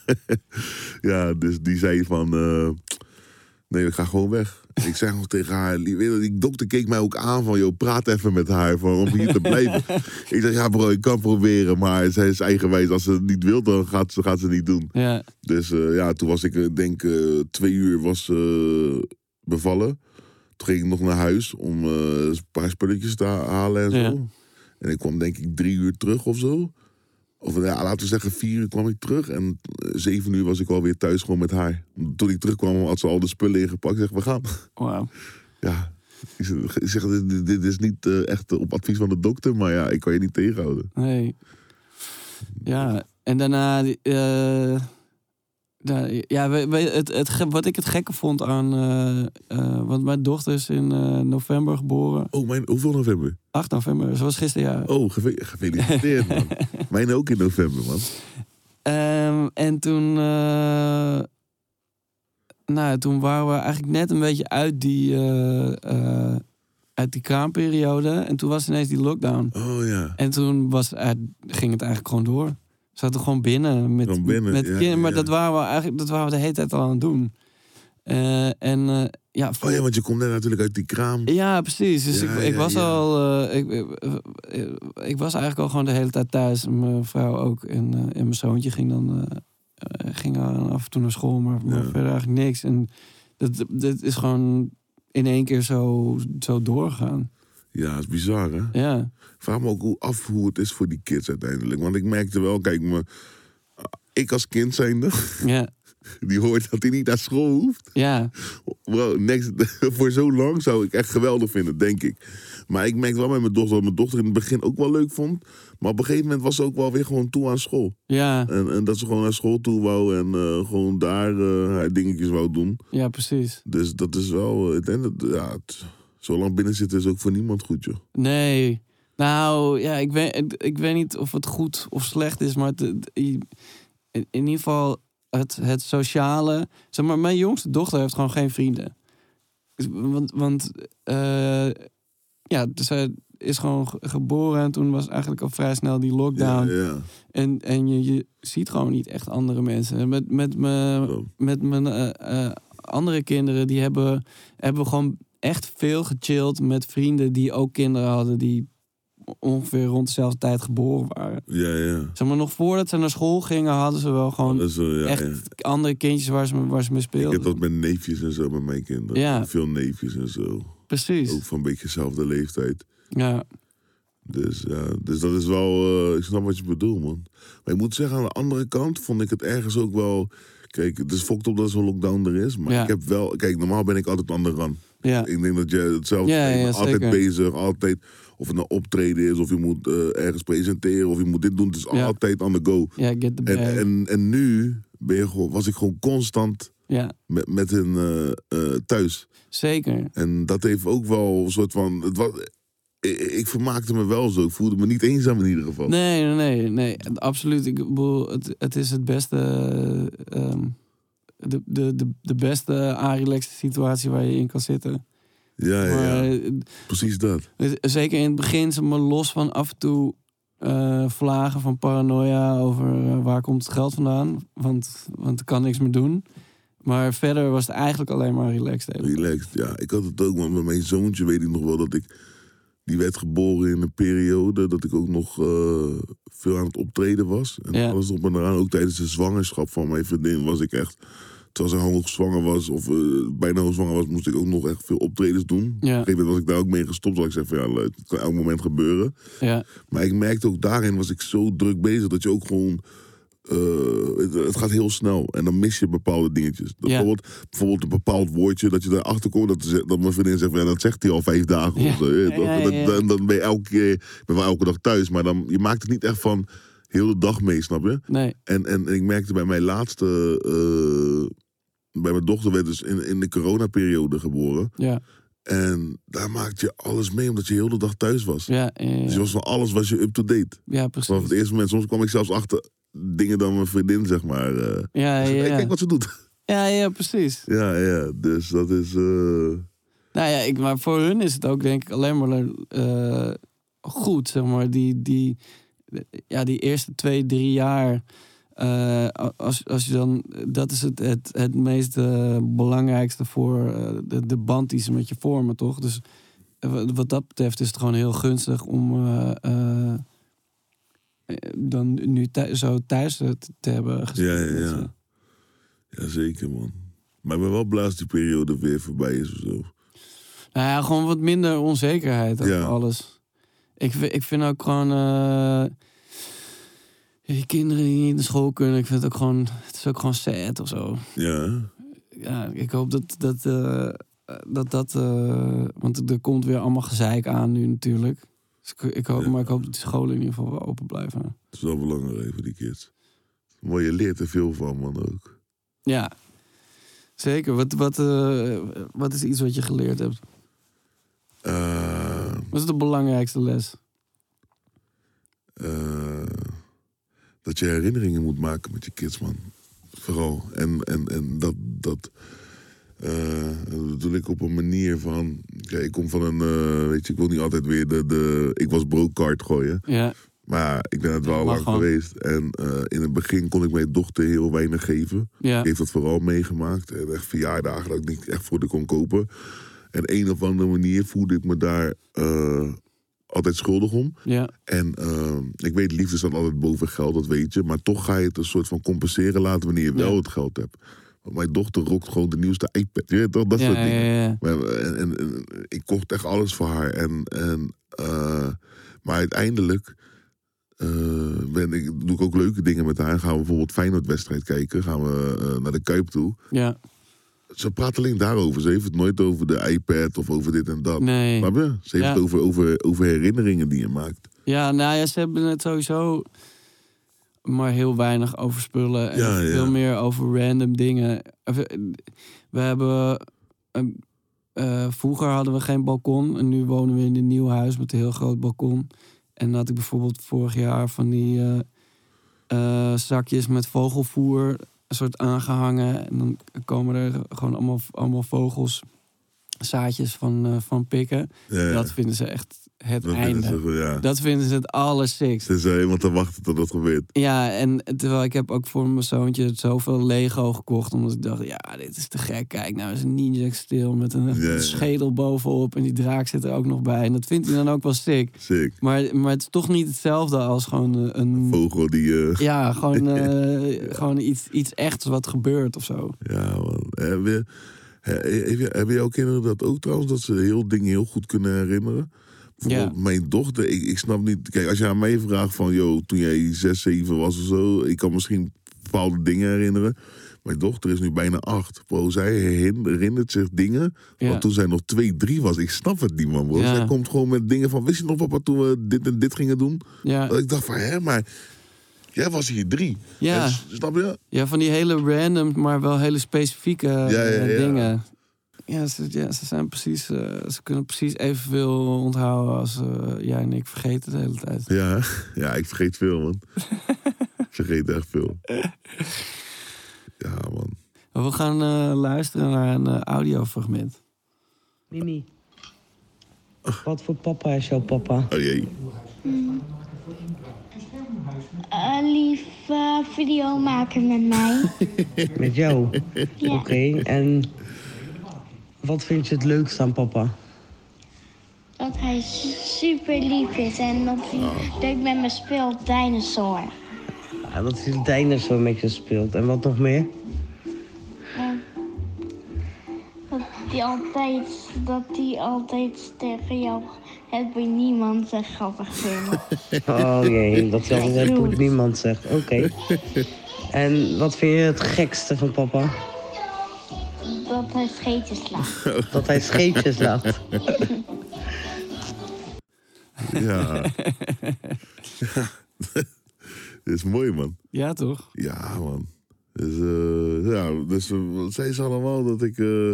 ja, dus die zei van... eh, nee, ik ga gewoon weg. Ik zei gewoon tegen haar... Die, dokter keek mij ook aan van... joh, praat even met haar van, om hier te blijven. ik zeg, ja bro, ik kan proberen. Maar zij is eigenwijs. Als ze het niet wil, dan gaat ze, gaat ze het niet doen.
Ja,
Dus ja, toen was ik, denk twee uur was bevallen. Toen ging ik nog naar huis om eh, een paar spulletjes te ha- halen en zo.
Ja.
En ik kwam denk ik drie uur terug of zo. Of ja, laten we zeggen vier uur kwam ik terug. En eh, zeven uur was ik alweer thuis gewoon met haar. Toen ik terugkwam had ze al de spullen ingepakt. Ik zeg, we gaan. Ja, ik zeg, dit, is niet eh, echt op advies van de dokter. Maar ja, ik kan je niet tegenhouden.
Nee. Ja, en daarna... da- ja, we- we- het, het, wat ik het gekke vond aan... eh, eh, want mijn dochter is in eh, november geboren.
Oh, mijn, hoeveel november?
8 november, ze was gisteren jaar.
Oh, gefeliciteerd man. Mijn ook in november man.
Ehm, en toen, nou, toen waren we eigenlijk net een beetje uit die, uit die kraamperiode. En toen was ineens die lockdown.
Oh ja.
En toen was, ging het eigenlijk gewoon door. Zaten gewoon binnen met,
Gewoon binnen,
met
ja,
kinderen. Maar
ja.
dat waren we eigenlijk dat waren we de hele tijd al aan het doen. Eh, en eh, ja, voor-
Oh ja, want je komt net natuurlijk uit die kraam.
ja, precies. Dus
Ja,
ik, ik was al. eh, ik, ik, was eigenlijk al gewoon de hele tijd thuis. Mijn vrouw ook. En, en mijn zoontje ging dan. ging af en toe naar school, maar, maar verder eigenlijk niks. En dat, dat is gewoon in één keer zo, zo doorgegaan.
Ja, is bizar hè.
Ja,
vraag me ook hoe- af hoe het is voor die kids uiteindelijk. Want ik merkte wel, kijk, me, ik als kind zijnde,
ja,
die hoort dat hij niet naar school hoeft.
ja,
Bro, next, voor zo lang zou ik echt geweldig vinden, denk ik. Maar ik merkte wel met mijn dochter dat mijn dochter in het begin ook wel leuk vond. Maar op een gegeven moment was ze ook wel weer gewoon toe aan school.
ja,
En, en dat ze gewoon naar school toe wou en eh, gewoon daar eh, haar dingetjes wou doen.
ja, precies.
Dus dat is wel, ik denk dat, ja, het, zo lang binnen zitten is ook voor niemand goed, joh.
Nee. Nou, ja, ik weet, ik weet niet of het goed of slecht is, maar het, in, ieder geval het, het sociale. Zeg maar, mijn jongste dochter heeft gewoon geen vrienden. Dus, Want, want eh, ja, dus zij is gewoon ge- geboren en toen was eigenlijk al vrij snel die lockdown.
Ja, ja.
En, en je, je ziet gewoon niet echt andere mensen. En Met, met, me,
Zo.
met mijn eh, eh, andere kinderen, die hebben, hebben gewoon echt veel gechilled met vrienden die ook kinderen hadden die ongeveer rond dezelfde tijd geboren waren.
Ja, ja.
Zeg maar, nog voordat ze naar school gingen, hadden ze wel gewoon
ja,
echt
ja.
andere kindjes waar ze, waar ze mee
Ik heb
speelden.
dat met neefjes en zo met mijn kinderen.
Ja.
Veel neefjes en zo.
Precies.
Ook van een beetje dezelfde leeftijd.
Ja,
Dus ja, dus dat is wel, eh, ik snap wat je bedoelt, man. Maar ik moet zeggen, aan de andere kant vond ik het ergens ook wel. Kijk, het is fokt op dat zo'n lockdown er is. Maar
Ja.
ik heb wel, kijk, normaal ben ik altijd aan de rand.
ja,
Ik denk dat je hetzelfde
Ja, ja,
altijd
zeker.
bezig, altijd. Of het nou optreden is, of je moet eh, ergens presenteren, of je moet dit doen. Het is
Ja.
altijd on the go.
ja, get the bag.
En, en, en nu ben je gewoon, was ik gewoon constant
ja,
met, met hen eh, eh, thuis.
zeker.
En dat heeft ook wel een soort van. Het was, ik, ik vermaakte me wel zo. Ik voelde me niet eenzaam in ieder geval.
Nee, nee, nee, absoluut. Ik bedoel, het, het is het beste, eh, ehm, de, de, de, de beste aanrelaxte situatie waar je in kan zitten.
Ja, ja,
Maar,
ja,
eh,
precies dat.
Zeker in het begin, zeg maar, los van af en toe eh, vlagen van paranoia over eh, waar komt het geld vandaan. Want, want ik kan niks meer doen. Maar verder was het eigenlijk alleen maar relaxed. even.
Relaxed, ja. Ik had het ook, maar met mijn zoontje weet ik nog wel dat ik... Die werd geboren in een periode dat ik ook nog veel aan het optreden was. En
Ja.
alles op en eraan. Ook tijdens de zwangerschap van mijn vriendin was ik echt... Terwijl ze hoog zwanger was, of eh, bijna hoog zwanger was, moest ik ook nog echt veel optredens doen. Op een
Ja,
gegeven moment was ik daar ook mee gestopt. Dat ik zei van ja, leuk, het kan elk moment gebeuren.
ja,
Maar ik merkte ook daarin was ik zo druk bezig dat je ook gewoon. eh, het, het gaat heel snel en dan mis je bepaalde dingetjes.
Ja.
Bijvoorbeeld, bijvoorbeeld een bepaald woordje dat je erachter komt. Dat, dat mijn vriendin zegt: van, ja, Dat zegt hij al vijf dagen.
Ja.
Of zo,
Ja, ja, ja,
Dat-
ja.
Dan, dan ben je elke keer. Ik ben wel elke dag thuis, maar dan, je maakt het niet echt van heel de dag mee, snap je?
nee,
En, en, en ik merkte bij mijn laatste. eh, bij mijn dochter werd dus in, in de coronaperiode geboren.
ja,
En daar maakte je alles mee, omdat je heel de dag thuis was.
ja, ja,
Dus je was van alles was je up-to-date.
ja,
Vanaf
precies.
het eerste moment, soms kwam ik zelfs achter dingen dan mijn vriendin, zeg maar. eh
Ja, ja,
hey,
ja.
Kijk wat ze doet.
Ja, ja, precies.
ja, ja, dus dat is... eh,
Nou ja, ik, maar voor hun is het ook denk ik alleen maar eh, goed, zeg maar. Die, die, ja, die eerste twee, drie jaar. Eh, als, als je dan, dat is het, het, het meest eh, belangrijkste voor eh, de, de band die ze met je vormen, toch? Dus wat- dat betreft is het gewoon heel gunstig om dan nu zo thuis te, te hebben gezeten.
Ja, ja, ja.
ze.
ja, zeker man. Maar ik ben wel blij als die periode weer voorbij is of zo.
Nou ja, gewoon wat minder onzekerheid over
Ja.
alles. Ik, ik vind ook gewoon... die kinderen die niet naar school kunnen, ik vind het ook gewoon... Het is ook gewoon sad of zo.
Ja,
Ja, ik hoop dat dat... eh, dat, dat eh, want er komt weer allemaal gezeik aan nu natuurlijk. Dus ik, ik hoop,
Ja.
maar ik hoop dat de scholen in ieder geval wel open blijven.
dat is wel belangrijk voor die kids. Maar je leert er veel van, man, ook.
Ja, zeker. Wat, wat, eh, wat is iets wat je geleerd hebt? Wat is de belangrijkste les?
eh, dat je herinneringen moet maken met je kids, man. Vooral. En, en, en dat, dat, eh, dat bedoel ik op een manier van... Ja, ik kom van een, eh, weet je, ik wil niet altijd weer de... de ik was broodkaart gooien.
Ja,
Maar ik ben het wel lang
gewoon.
geweest. En eh, in het begin kon ik mijn dochter heel weinig geven.
ja,
Ik heeft dat vooral meegemaakt. En echt verjaardagen dat ik niet echt voor de kon kopen. En een of andere manier voelde ik me daar altijd schuldig om.
ja,
En eh, ik weet, liefde staat altijd boven geld, dat weet je. Maar toch ga je het een soort van compenseren laten wanneer je wel
Ja.
het geld hebt. Want mijn dochter rokt gewoon de nieuwste iPad. Je weet toch, dat
ja,
soort dingen. en, en, en ik kocht echt alles voor haar. En, en, eh, maar uiteindelijk eh, ben ik, doe ik ook leuke dingen met haar. Gaan we bijvoorbeeld Feyenoord-wedstrijd kijken. Gaan we naar de Kuip toe.
ja.
Ze praat alleen daarover. Ze heeft het nooit over de iPad of over dit en dat.
Nee.
Ze heeft
Ja.
het over, over, over herinneringen die je maakt.
Ja, nou ja, ze hebben het sowieso maar heel weinig over spullen. En
Ja,
veel meer over random dingen. Eh, We hebben... eh, eh, vroeger hadden we geen balkon. En nu wonen we in een nieuw huis met een heel groot balkon. En dan had ik bijvoorbeeld vorig jaar van die zakjes met vogelvoer... een soort aangehangen. En dan komen er gewoon allemaal, allemaal vogels... zaadjes van, eh, van pikken.
Ja, ja.
Dat vinden ze echt het
Dat
einde.
vinden ze, ja.
Dat vinden ze het allersikst.
Ze zijn helemaal te wachten tot dat gebeurt.
Ja, en terwijl ik heb ook voor mijn zoontje zoveel Lego gekocht. Omdat ik dacht, ja, dit is te gek. Kijk, nou is een ninja stil met een
Ja,
schedel bovenop. En die draak zit er ook nog bij. En dat vindt hij dan ook wel sick.
Sick.
Maar, maar het is toch niet hetzelfde als gewoon een...
Vogel die... eh,
Ja, gewoon, eh, gewoon iets, iets echts wat gebeurt of zo.
Ja, man. Heb je, he- heb je- hebben jouw kinderen dat ook trouwens? Dat ze heel dingen heel goed kunnen herinneren? Bijvoorbeeld mijn dochter, ik, ik snap niet... Kijk, als je aan mij vraagt van... Yo, toen jij 6, 7 was of zo... Ik kan misschien bepaalde dingen herinneren. Mijn dochter is nu bijna acht. Bro, zij herin- herinnert zich dingen...
Ja.
van toen zij nog 2, 3 was. Ik snap het niet, man, bro.
Ja.
Zij komt gewoon met dingen van... Wist je nog, papa, toen we dit en dit gingen doen?
Ja,
Dat ik dacht van, hè, maar... Jij was hier drie.
ja.
En, snap je?
ja, van die hele random, maar wel hele specifieke
ja, ja.
eh, dingen. Ja ze, ja, ze zijn precies, eh, ze kunnen precies evenveel onthouden als eh, jij en ik vergeten de hele tijd.
Ja, ja, ik vergeet veel, man. ik vergeet echt veel. Ja, man.
We gaan eh, luisteren naar een audiofragment.
Mimi. Wat voor papa is jouw papa?
Oh jee.
Een lieve video maken met mij.
Met jou?
Ja.
Oké, en wat vind je het leukst aan papa?
Dat hij super lief is en dat hij leuk met me speelt, dinosaur.
Ja, dat hij de dinosaur met je speelt. En wat nog meer?
En dat hij altijd, dat hij altijd tegen jou het bij niemand zegt grappig vinden.
Oh jee, dat hij altijd goed. niemand zegt. Oké. En wat vind je het gekste van papa?
Dat hij scheetjes slaat.
Dat hij scheetjes laat.
Ja. Dit is mooi, man.
Ja, toch?
Ja, man. Dus, eh, ja, dus eh, wat zei ze allemaal dat ik... eh,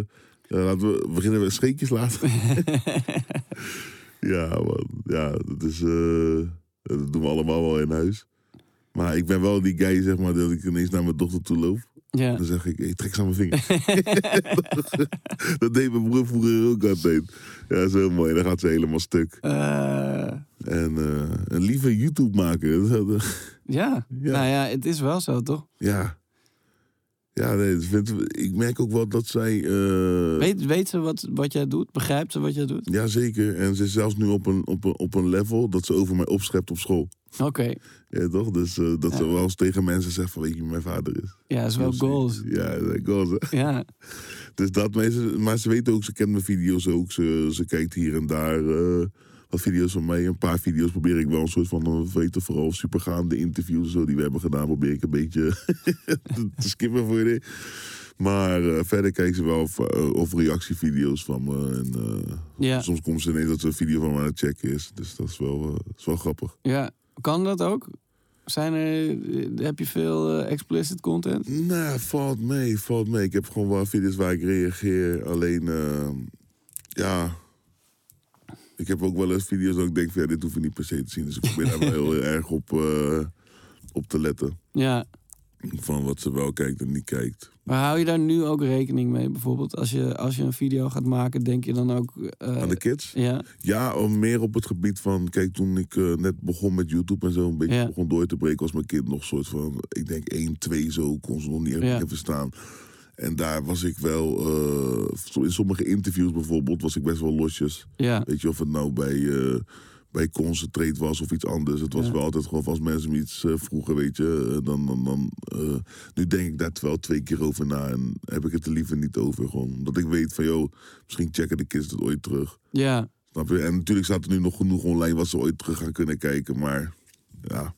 ja, laten we beginnen met scheetjes laten. ja, man. Ja, dat is... eh, dat doen we allemaal wel in huis. Maar ik ben wel die guy, zeg maar, dat ik ineens naar mijn dochter toe loop.
Ja.
Dan zeg ik, hey, trek ze aan mijn vingers. dat deed mijn broer vroeger ook altijd. Ja, dat is heel mooi. Dan gaat ze helemaal stuk.
Eh,
En eh, een lieve YouTube maken.
Ja.
Ja.
nou ja, het is wel zo, toch?
Ja. Ja, nee, ik merk ook wel dat zij... eh,
Weet, weet ze wat, wat jij doet? Begrijpt ze wat jij doet?
Ja, zeker. En ze is zelfs nu op een, op, een, op een level dat ze over mij opschept op school.
Oké.
Ja, toch? Dus eh, dat ze wel eens tegen mensen zegt van, weet je wie mijn vader is?
Ja, dat is wel goals.
Ja, goals. hè.
Ja.
Dus dat, maar ze, maar ze weet ook, ze kent mijn video's ook. Ze, ze kijkt hier en daar eh, wat video's van mij. Een paar video's probeer ik wel een soort van, eh, weten vooral supergaande interviews zo die we hebben gedaan. Probeer ik een beetje te- skippen voor je. Maar eh, verder kijkt ze wel of, eh, of reactievideo's van me. En,
Ja.
Soms komt ze ineens dat ze een video van me aan het checken is. Dus dat is wel, dat is wel grappig.
ja. Kan dat ook? Zijn er, heb je veel explicit content?
Nou, valt mee, valt mee. Ik heb gewoon wel video's waar ik reageer. Alleen, ja... Ik heb ook wel eens video's dat ik denk van... Ja, dit hoef je niet per se te zien. Dus ik probeer daar wel heel erg op, eh, op te letten.
Ja.
Van wat ze wel kijkt en niet kijkt.
Maar hou je daar nu ook rekening mee? Bijvoorbeeld als je, als je een video gaat maken, denk je dan ook... eh,
Aan de kids?
ja,
Ja, om meer op het gebied van... Kijk, toen ik eh, net begon met YouTube en zo... een beetje
Ja.
begon door te breken... was mijn kind nog soort van... Ik denk 1, 2 zo... kon ze nog niet echt
Ja.
verstaan. En daar was ik wel... eh, in sommige interviews bijvoorbeeld... was ik best wel losjes.
ja,
Weet je, of het nou bij, eh bij Concentrate was of iets anders. Het was
Ja.
wel altijd gewoon als mensen me iets eh, vroegen, weet je. dan, dan, dan, nu denk ik daar wel twee keer over na. En heb ik het er liever niet over. Gewoon. Omdat ik weet van, joh, misschien checken de kids het ooit terug.
ja,
Snap je? En natuurlijk staat er nu nog genoeg online wat ze ooit terug gaan kunnen kijken. Maar ja,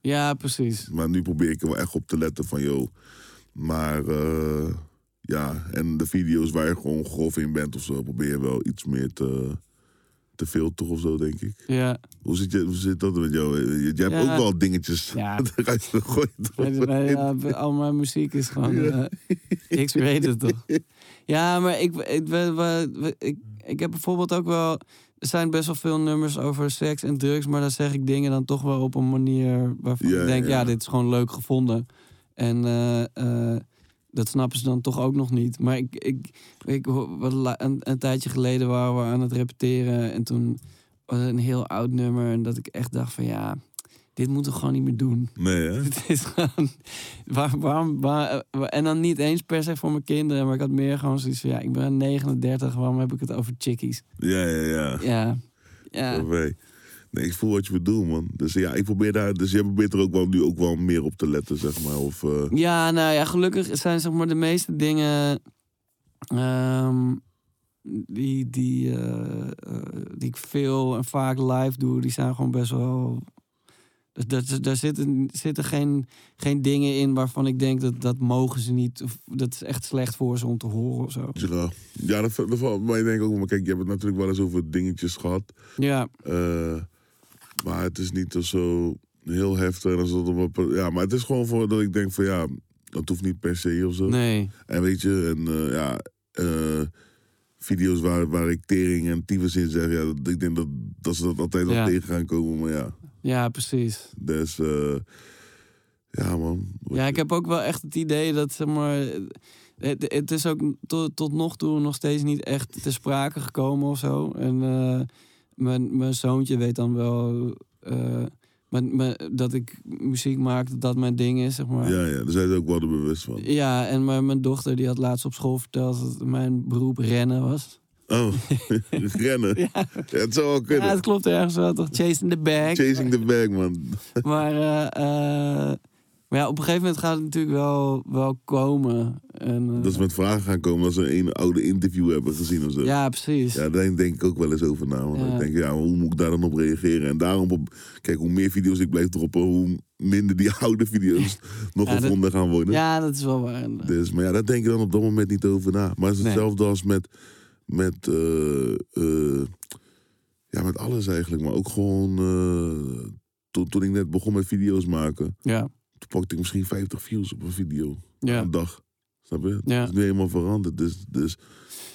ja, precies.
maar nu probeer ik er wel echt op te letten van, joh. Maar eh, ja, en de video's waar je gewoon grof in bent of zo, probeer je wel iets meer te, te filteren of zo, denk ik.
Ja,
Hoe zit, je, hoe zit dat met jou? Je, hebt
Ja.
ook wel dingetjes
Ja.
eruit gegooid.
Nee, nee, ja, al mijn muziek is gewoon eh, X-rated toch? Ja, maar ik, ik, ik, ik heb bijvoorbeeld ook wel... Er zijn best wel veel nummers over seks en drugs... maar dan zeg ik dingen dan toch wel op een manier... waarvan
Ja,
ik denk,
ja.
ja, dit is gewoon leuk gevonden. En eh, eh, dat snappen ze dan toch ook nog niet. Maar ik, ik, ik wat een, een tijdje geleden waren we aan het repeteren... en toen was het een heel oud nummer... en dat ik echt dacht van ja... Dit moeten we gewoon niet meer doen.
Nee, hè?
Het is gewoon. Waar, waarom, waar, en dan niet eens per se voor mijn kinderen, maar ik had meer gewoon zoiets van: ja, ik ben 39, waarom heb ik het over chickies?
Ja, ja, ja.
Ja, ja,
Nee. ik voel wat je bedoelt, man. Dus ja, ik probeer daar... Dus jij probeert er ook wel, nu ook wel meer op te letten, zeg maar. Of, eh,
ja, nou ja, gelukkig zijn zeg maar de meeste dingen ehm, die, die, eh, eh, die ik veel en vaak live doe, die zijn gewoon best wel. Dus daar, zitten, zitten geen, geen dingen in waarvan ik denk dat dat mogen ze niet. Of dat is echt slecht voor ze om te horen of zo.
ja, ja dat, dat valt maar ik denk ook... Maar kijk, je hebt het natuurlijk wel eens over dingetjes gehad.
Ja,
maar het is niet zo heel heftig. En als dat op een- ja, maar het is gewoon voor dat ik denk van ja, dat hoeft niet per se of zo.
nee.
En weet je, en eh, ja, eh, video's waar, waar ik tering en tyfus in zeg, ja, dat, ik denk dat, dat ze dat altijd
Ja.
tegen gaan komen. Maar ja,
Ja, precies.
dus eh, ja man.
Ja, ik heb ook wel echt het idee dat, zeg maar... Het, het is ook tot, tot nog toe nog steeds niet echt te sprake gekomen of zo. En mijn, mijn zoontje weet dan wel... eh, dat ik muziek maak, dat dat mijn ding is, zeg maar.
Ja, ja, daar zijn ze ook wel bewust van.
Ja, en maar mijn dochter die had laatst op school verteld dat mijn beroep rennen was.
Oh, rennen. Ja. het zou wel kunnen.
Ja, het klopt ergens wel toch? Chasing the bag.
Chasing the bag, man.
Maar, eh, eh, maar ja, op een gegeven moment gaat het natuurlijk wel, wel komen. En, eh,
Dat ze met vragen gaan komen als ze een oude interview hebben gezien of zo.
ja, precies.
Ja, daar denk ik ook wel eens over na. Want
Ja.
ik denk, ja, hoe moet ik daar dan op reageren? En daarom, op, kijk, hoe meer video's ik blijf droppen, hoe minder die oude video's nog
Ja, dat-
gevonden gaan worden.
Ja, dat is wel waar.
Dus, maar ja, daar denk je dan op dat moment niet over na. Maar het is
Nee.
hetzelfde als met, met, eh, eh, ja, met alles eigenlijk. Maar ook gewoon, toen, toen ik net begon met video's maken,
Ja,
toen pakte ik misschien 50 views op een video.
ja.
Een dag. Snap je?
Ja.
Dat is nu helemaal veranderd. Dus, dus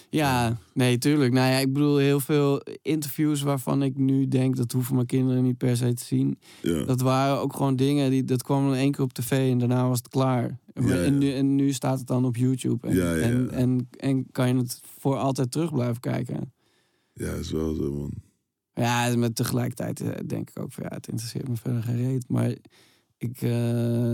Ja, nee, tuurlijk. Nou ja, ik bedoel heel veel interviews waarvan ik nu denk dat hoeven mijn kinderen niet per se te zien.
ja.
Dat waren ook gewoon dingen die dat kwam in één keer op tv en daarna was het klaar. En,
Ja, ja.
En, nu, en nu staat het dan op YouTube. En. En, en, en kan je het voor altijd terug blijven kijken.
ja, is wel zo, man.
Ja, maar tegelijkertijd eh, denk ik ook van ja, het interesseert me verder geen reet. Maar ik, eh,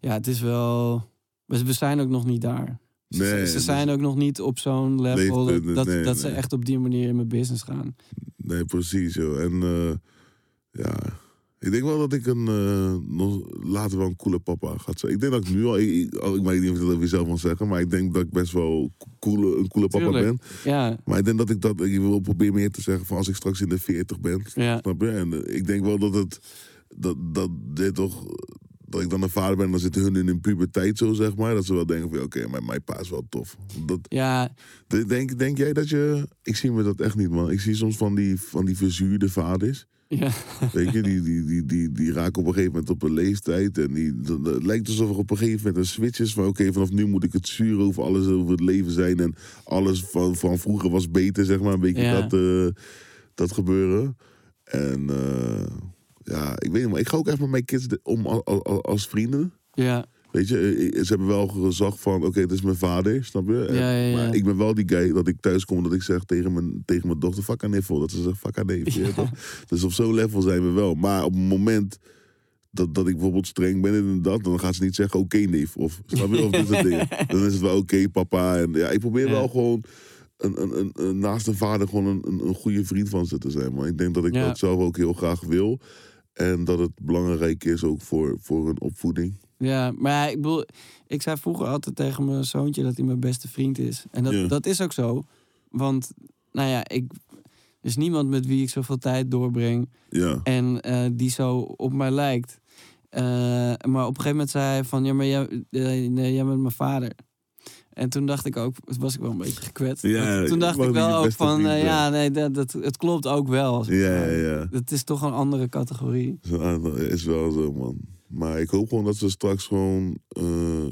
ja, het is wel. We zijn ook nog niet daar. Ze-
Nee,
ze
dus-
zijn ook nog niet op zo'n level dat, dat,
nee,
dat ze echt op die manier in mijn business gaan.
Nee, precies, joh. En eh, ja, ik denk wel dat ik een, eh, nog later wel een coole papa ga zijn. Ik denk dat ik nu al, ik, ik, ik weet niet of ik dat over jezelf mag zeggen, maar ik denk dat ik best wel coole, een coole papa
Tuurlijk.
ben.
Ja,
Maar ik denk dat ik dat, ik wil proberen meer te zeggen van als ik straks in de 40 ben,
ja,
snap je? En ik denk wel dat het, dat, dat dit toch, dat ik dan een vader ben, dan zitten hun in hun puberteit zo, zeg maar. Dat ze wel denken van, oké, maar mijn pa is wel tof. Dat,
ja,
denk, denk jij dat je, ik zie me dat echt niet, man. Ik zie soms van die, van die verzuurde vaders.
ja,
Weet je, die, die, die, die, die raken op een gegeven moment op een leeftijd. En die, het lijkt alsof er op een gegeven moment een switch is van... oké, vanaf nu moet ik het zuur over alles over het leven zijn. En alles van, van vroeger was beter, zeg maar. Een beetje
Ja.
dat, eh, dat gebeuren. En eh, ja, ik weet niet, maar ik ga ook echt met mijn kids om als, vrienden.
ja,
Weet je, eh, ze hebben wel gezag van, oké, het is mijn vader, snap je?
Ja, ja, ja.
Maar ik ben wel die guy dat ik thuis kom dat ik zeg tegen mijn, tegen mijn dochter, fuck aan. Dat ze zegt, fuck aan neef? Dus op zo'n level zijn we wel. Maar op het moment dat, dat ik bijvoorbeeld streng ben en dat, dan gaat ze niet zeggen, oké neef. Of, snap je? Of dit soort dingen. Dan is het wel, oké papa. En ja, ik probeer wel gewoon... Een, een, een, naast een vader gewoon een, een, goede vriend van ze te zijn. Maar ik denk dat ik dat zelf ook heel graag wil. En dat het belangrijk is ook voor, voor hun opvoeding.
ja. Maar ik bedoel, ik zei vroeger altijd tegen mijn zoontje dat hij mijn beste vriend is. En dat,
Ja.
dat is ook zo. Want, nou ja, ik, er is niemand met wie ik zoveel tijd doorbreng.
Ja.
En eh, die zo op mij lijkt. Eh, maar op een gegeven moment zei hij van... Ja, maar jij, eh, nee, jij bent mijn vader. En toen dacht ik ook... Was ik wel een beetje gekwetst.
Ja,
toen dacht ik wel ook van... eh, ja, nee, dat, dat, het klopt ook wel.
Ja, ja.
Het is toch een andere categorie.
Dat is wel zo, man. Maar ik hoop gewoon dat ze straks gewoon, eh,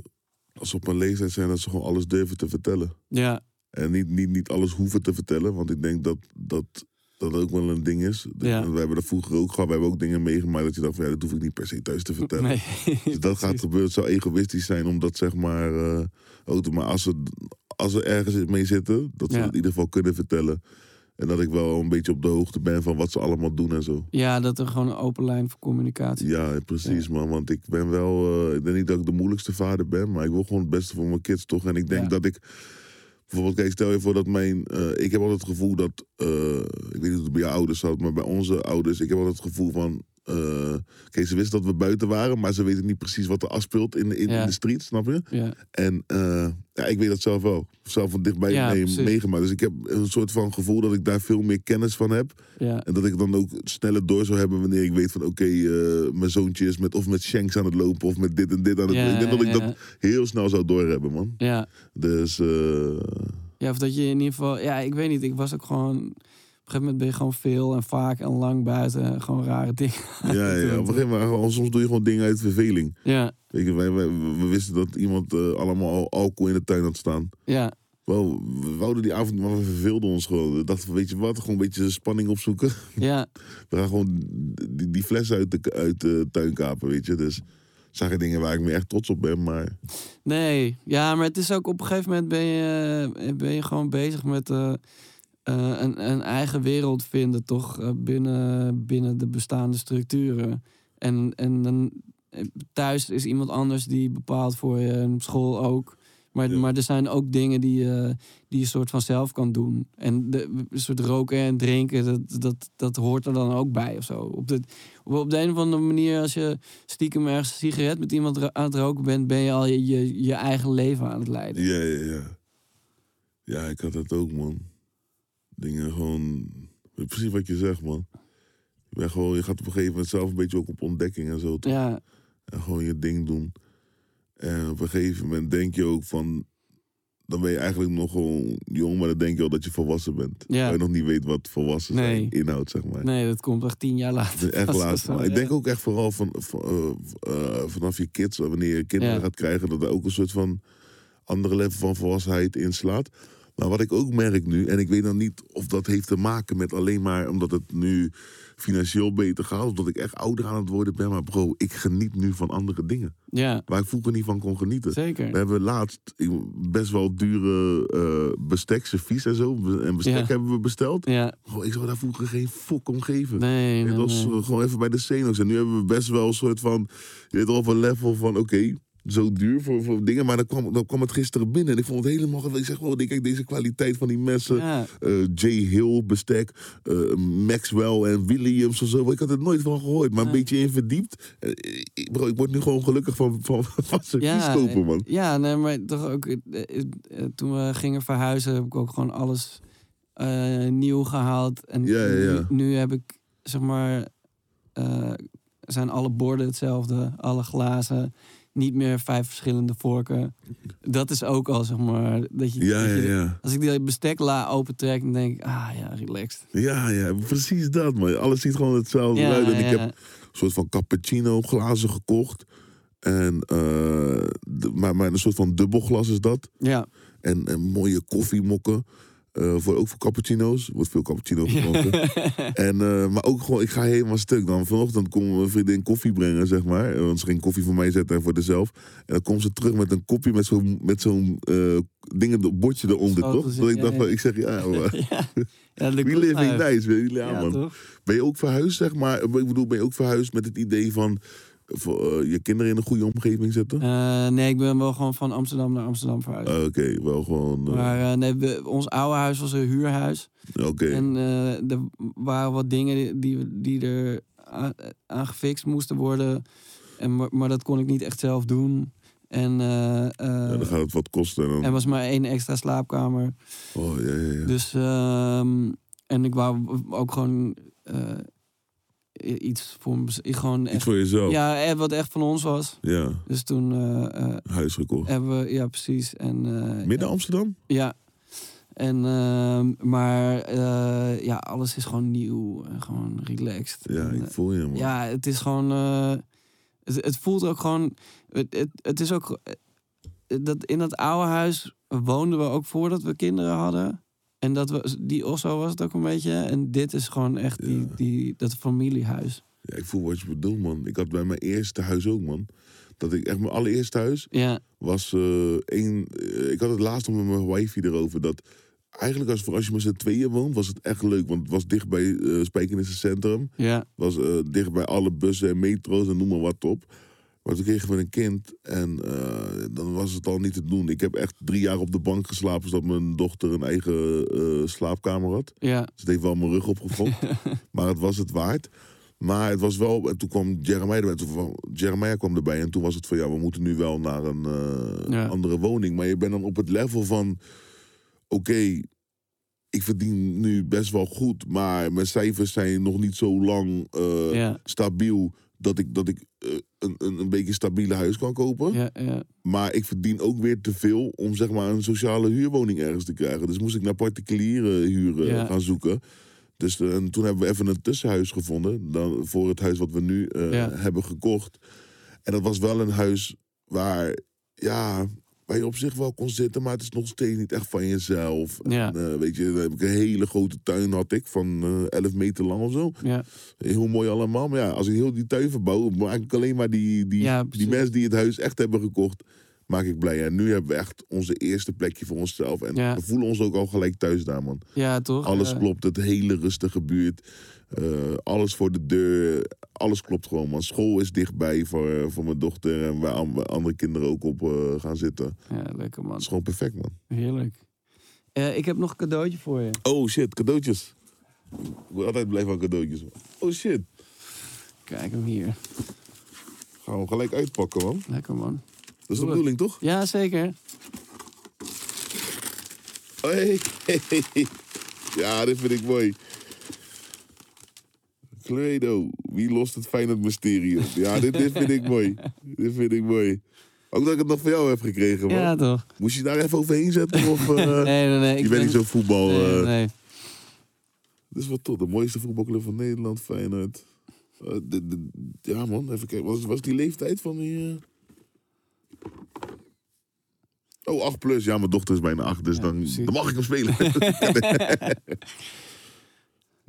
als ze op een leeftijd zijn, dat ze gewoon alles durven te vertellen.
Ja,
En niet, niet, niet alles hoeven te vertellen, want ik denk dat dat, dat ook wel een ding is.
Ja.
We hebben dat vroeger ook gehad, we hebben ook dingen meegemaakt dat je dacht van ja, dat hoef ik niet per se thuis te vertellen.
nee.
Dus dat gaat gebeuren. Het zou egoïstisch zijn om dat zeg maar eh, ook maar als ze, als ze ergens mee zitten, dat ze
Ja.
het in ieder geval kunnen vertellen. En dat ik wel een beetje op de hoogte ben van wat ze allemaal doen en zo.
Ja, dat er gewoon een open lijn voor communicatie
Ja, precies man. Want ik ben wel, eh, ik denk niet dat ik de moeilijkste vader ben, maar ik wil gewoon het beste voor mijn kids toch. En ik denk dat ik, bijvoorbeeld, kijk, stel je voor dat mijn, eh, ik heb altijd het gevoel dat, eh, ik weet niet of het bij jouw ouders zat, maar bij onze ouders, ik heb altijd het gevoel van, kijk, ze wisten dat we buiten waren, maar ze weten niet precies wat er afspeelt in, in,
Ja.
in de street, snap je?
Ja,
En eh, ja, ik weet dat zelf wel. Zelf van dichtbij
Ja,
mee, meegemaakt. Dus ik heb een soort van gevoel dat ik daar veel meer kennis van heb. En dat ik dan ook sneller door zou hebben wanneer ik weet van oké, eh, mijn zoontje is met, of met shanks aan het lopen of met dit en dit aan het doen. Ik denk dat ik dat heel snel zou doorhebben, man.
ja.
Dus
Ja, of dat je in ieder geval... Ja, ik weet niet. Ik was ook gewoon... Op een gegeven moment ben je gewoon veel en vaak en lang buiten. en Gewoon rare dingen.
ja, ja, op een gegeven moment, soms doe je gewoon dingen uit verveling.
Ja,
Weet je, wij, wij- we wisten dat iemand eh, allemaal al alcohol in de tuin had staan.
ja,
Wel, we wouden die avond, maar we verveelden ons gewoon. We dachten weet je wat, gewoon een beetje spanning opzoeken.
ja.
We gaan gewoon die, die fles uit de, uit de tuin kapen, weet je. Dus zagen dingen waar ik me echt trots op ben, maar...
Nee, ja, maar het is ook op een gegeven moment ben je, ben je gewoon bezig met eh, eh, een, een eigen wereld vinden, toch? eh, binnen, binnen de bestaande structuren. En, en dan eh, thuis is iemand anders die bepaalt voor je. En op school ook. Maar,
Ja.
maar er zijn ook dingen die, je die je soort van zelf kan doen. En de, een soort roken en drinken, dat, dat, dat hoort er dan ook bij of zo. Op de, op, de een of andere manier, als je stiekem ergens een sigaret met iemand aan het roken bent, ben je al je, je, je eigen leven aan het leiden.
Ja, ja, ja. Ja, ik had dat ook, man. Dingen gewoon... Precies wat je zegt, man. Je, bent gewoon, je gaat op een gegeven moment zelf een beetje ook op ontdekking en zo. toch?
Ja,
En gewoon je ding doen. En op een gegeven moment denk je ook van... Dan ben je eigenlijk nog gewoon jong, maar dan denk je al dat je volwassen bent.
Ja.
Je nog niet weet wat volwassen
Nee.
zijn inhoudt, zeg maar.
nee, dat komt echt tien jaar later.
Echt Maar ik denk ook echt vooral van, van, eh, eh, vanaf je kids, wanneer je kinderen
Ja.
gaat krijgen, dat er ook een soort van andere level van volwassenheid inslaat. Maar wat ik ook merk nu, en ik weet dan niet of dat heeft te maken met alleen maar omdat het nu financieel beter gaat, of dat ik echt ouder aan het worden ben. Maar bro, ik geniet nu van andere dingen.
Ja,
Waar ik vroeger niet van kon genieten.
zeker.
We hebben laatst best wel dure eh bestek, servies en zo. En bestek
Ja.
hebben we besteld.
Ja,
Bro, ik zou daar vroeger geen fok om geven.
nee,
Het
nee,
was
nee.
eh, gewoon even bij de Xenox. En nu hebben we best wel een soort van... Je weet wel, een level van... Oké, zo duur voor, voor dingen. Maar dan kwam, dan kwam het gisteren binnen. En ik vond het helemaal... geweldig. Ik zeg, oh, kijk, deze kwaliteit van die messen.
Ja,
eh, Jay Hill bestek. eh, Maxwell en Williams of zo. Ik had er nooit van gehoord. Maar een beetje in verdiept. Eh, ik- bro, ik word nu gewoon gelukkig van, van, van servies kopen, man.
Ja, nee, maar toch ook. toen we gingen verhuizen, heb ik ook gewoon alles nieuw gehaald. En
Ja, ja, ja.
Nu, nu heb ik, zeg maar, zijn alle borden hetzelfde, alle glazen. Niet meer vijf verschillende vorken. Dat is ook al, zeg maar, dat je...
Ja,
dat
ja,
je-
ja.
Als ik die bestekla opentrek, dan denk ik, ah ja, relaxed.
Ja, ja, precies dat, man. Alles ziet gewoon hetzelfde
Ja,
uit. En ik heb een soort van cappuccino glazen gekocht. En, eh, maar, maar een soort van dubbelglas is dat.
Ja,
En, en mooie koffiemokken. Eh, voor, ook voor cappuccino's. Er wordt veel cappuccino gedronken. en, eh, maar ook gewoon, ik ga helemaal stuk. Dan vanochtend komt mijn vriendin koffie brengen, zeg maar. Want ze ging koffie voor mij zetten en voor zichzelf. En dan komt ze terug met een kopje met zo'n met zo'n eh, dingen, bordje eronder, toch? Dat ik dacht,
ja.
van, ik zeg, ja, maar,
ja.
we living nice, weet je. Ja,
Ja,
man.
toch?
Ben je ook verhuisd, zeg maar? Ik bedoel, ben je ook verhuisd met het idee van voor, eh, je kinderen in een goede omgeving zetten?
Eh, nee, ik ben wel gewoon van Amsterdam naar Amsterdam verhuisd.
Ah, Oké, wel gewoon. eh,
Maar nee, we- ons oude huis was een huurhuis.
Oké.
En er waren wat dingen die, die er aan, aan gefixt moesten worden. En, maar, maar dat kon ik niet echt zelf doen. En
Ja, dan gaat het wat kosten. En dan...
er was maar één extra slaapkamer.
Oh, ja, ja, ja.
Dus, ehm, en ik wou ook gewoon iets voor gewoon
Iets
echt,
voor jezelf. Ja.
ja, eh, wat echt van ons was. Dus toen eh, eh,
Huis gekocht.
hebben we, ja precies. En,
Midden Amsterdam?
Ja. En, ehm, maar ja, alles is gewoon nieuw en gewoon relaxed.
Ja,
En,
ik voel je, man.
ja, het is gewoon. het, het voelt ook gewoon. Het, het, het is ook. Dat in dat oude huis woonden we ook voordat we kinderen hadden. En dat we, die Osso was het ook een beetje. En dit is gewoon echt die,
Ja.
die, dat familiehuis.
Ja, ik voel wat je bedoelt, man. Ik had bij mijn eerste huis ook, man. Dat ik echt mijn allereerste huis
Ja,
was eh één. eh, ik had het laatst nog met mijn wifey erover. Dat eigenlijk als, als je met z'n tweeën woont, was het echt leuk. Want het was dicht bij eh Spijkenisse Centrum.
ja,
was eh, dicht bij alle bussen en metro's en noem maar wat op. Maar toen kregen we een kind en eh, dan was het al niet te doen. Ik heb echt drie jaar op de bank geslapen zodat mijn dochter een eigen eh, slaapkamer had.
ja,
Dus het heeft wel mijn rug opgefokt. maar het was het waard. Maar het was wel, en toen kwam Jeremiah erbij. Toen, Jeremiah kwam erbij en toen was het van ja, we moeten nu wel naar een eh,
Ja.
andere woning. Maar je bent dan op het level van, oké, ik verdien nu best wel goed, maar mijn cijfers zijn nog niet zo lang
ja,
stabiel dat ik, dat ik eh, een, een, een beetje stabiele huis kan kopen.
ja, ja,
Maar ik verdien ook weer te veel om zeg maar een sociale huurwoning ergens te krijgen. Dus moest ik naar particuliere huren
Ja.
gaan zoeken. Dus eh, en toen hebben we even een tussenhuis gevonden. Dan, voor het huis wat we nu eh, hebben gekocht. En dat was wel een huis waar, ja, waar je op zich wel kon zitten. Maar het is nog steeds niet echt van jezelf.
Ja.
En, eh, weet je, dan heb ik een hele grote tuin had ik van eh 11 meter lang of zo.
ja.
Heel mooi allemaal. Maar ja, als ik heel die tuin verbouw, maak ik alleen maar die, die,
Ja,
die mensen die het huis echt hebben gekocht. maak ik blij. En nu hebben we echt onze eerste plekje voor onszelf. En
Ja.
we voelen ons ook al gelijk thuis daar, man.
Ja, toch?
Alles klopt, het hele rustige buurt. Eh, alles voor de deur. Alles klopt gewoon, man. School is dichtbij voor, eh, voor mijn dochter. En waar an- waar andere kinderen ook op eh, gaan zitten.
Ja, lekker man.
Dat is gewoon perfect, man.
Heerlijk. Ik heb nog een cadeautje voor je.
Oh shit, cadeautjes. Ik wil altijd blijven aan cadeautjes. man. Oh shit.
Kijk hem hier.
Gaan we hem gelijk uitpakken, man.
Lekker man.
Dat is de
Doe het.
bedoeling, toch?
Ja, zeker.
Hey. Ja, dit vind ik mooi. Cluedo, wie lost het Feyenoord mysterie op? Ja, dit, dit vind ik mooi. Dit vind ik mooi. Ook dat ik het nog van jou heb gekregen, man.
Ja, toch?
Moest je daar even overheen zetten? Of, eh,
Nee, nee, nee. ik
je bent
ben-
niet zo voetbal...
Nee,
eh,
nee.
Dit is wat toch, de mooiste voetbalclub van Nederland, Feyenoord. Eh, de- de- ja man, even kijken. Was, was die leeftijd van die... Oh, 8 plus. Ja, mijn dochter is bijna 8, dus
Ja,
dan,
precies.
dan mag ik hem spelen.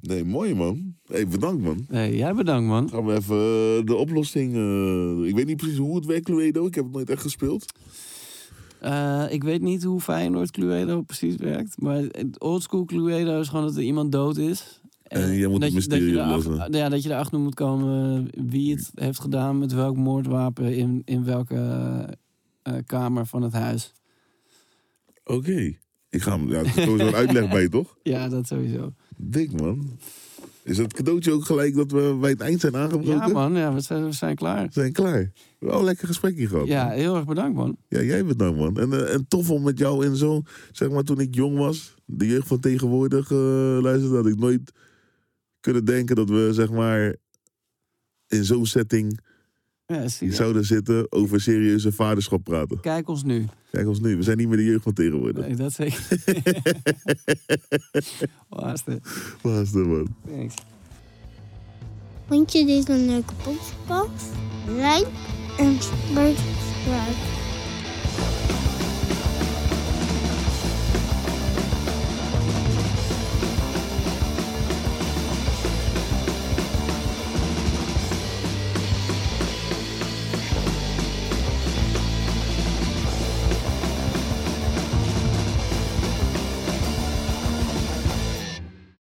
nee, mooi man. hey, bedankt man.
Nee, jij bedankt, man.
Gaan we even eh, de oplossing... eh, ik weet niet precies hoe het werkt, Cluedo. Ik heb het nooit echt gespeeld.
Eh, ik weet niet hoe Feyenoord Cluedo precies werkt. Maar oldschool Cluedo is gewoon dat er iemand dood is.
En jij moet
dat
het mysterie oplossen.
Ja, dat je erachter moet komen wie het heeft gedaan... met welk moordwapen in, in welke kamer van het huis.
Oké. Ik ga hem... Ja, er is sowieso een uitleg bij, toch?
Ja, dat sowieso.
Dik man. Is het cadeautje ook gelijk dat we bij het eind zijn aangebroken?
Ja, man. Ja, we zijn, we zijn klaar.
We zijn klaar. Wel een lekker gesprekje gehad.
Ja,
man.
heel erg bedankt, man.
ja jij bedankt man. En, eh, en tof om met jou in zo'n, zeg maar toen ik jong was, de jeugd van tegenwoordig uh, luisterde, had ik nooit kunnen denken dat we zeg maar in zo'n setting
Ja, zie je.
zouden zitten over serieuze vaderschap praten.
Kijk ons nu.
Kijk ons nu, we zijn niet meer de jeugd van tegenwoordig.
Nee, dat zeker.
Is dat man?
Thanks.
Vond je dit een leuke podcast? Like en subscribe.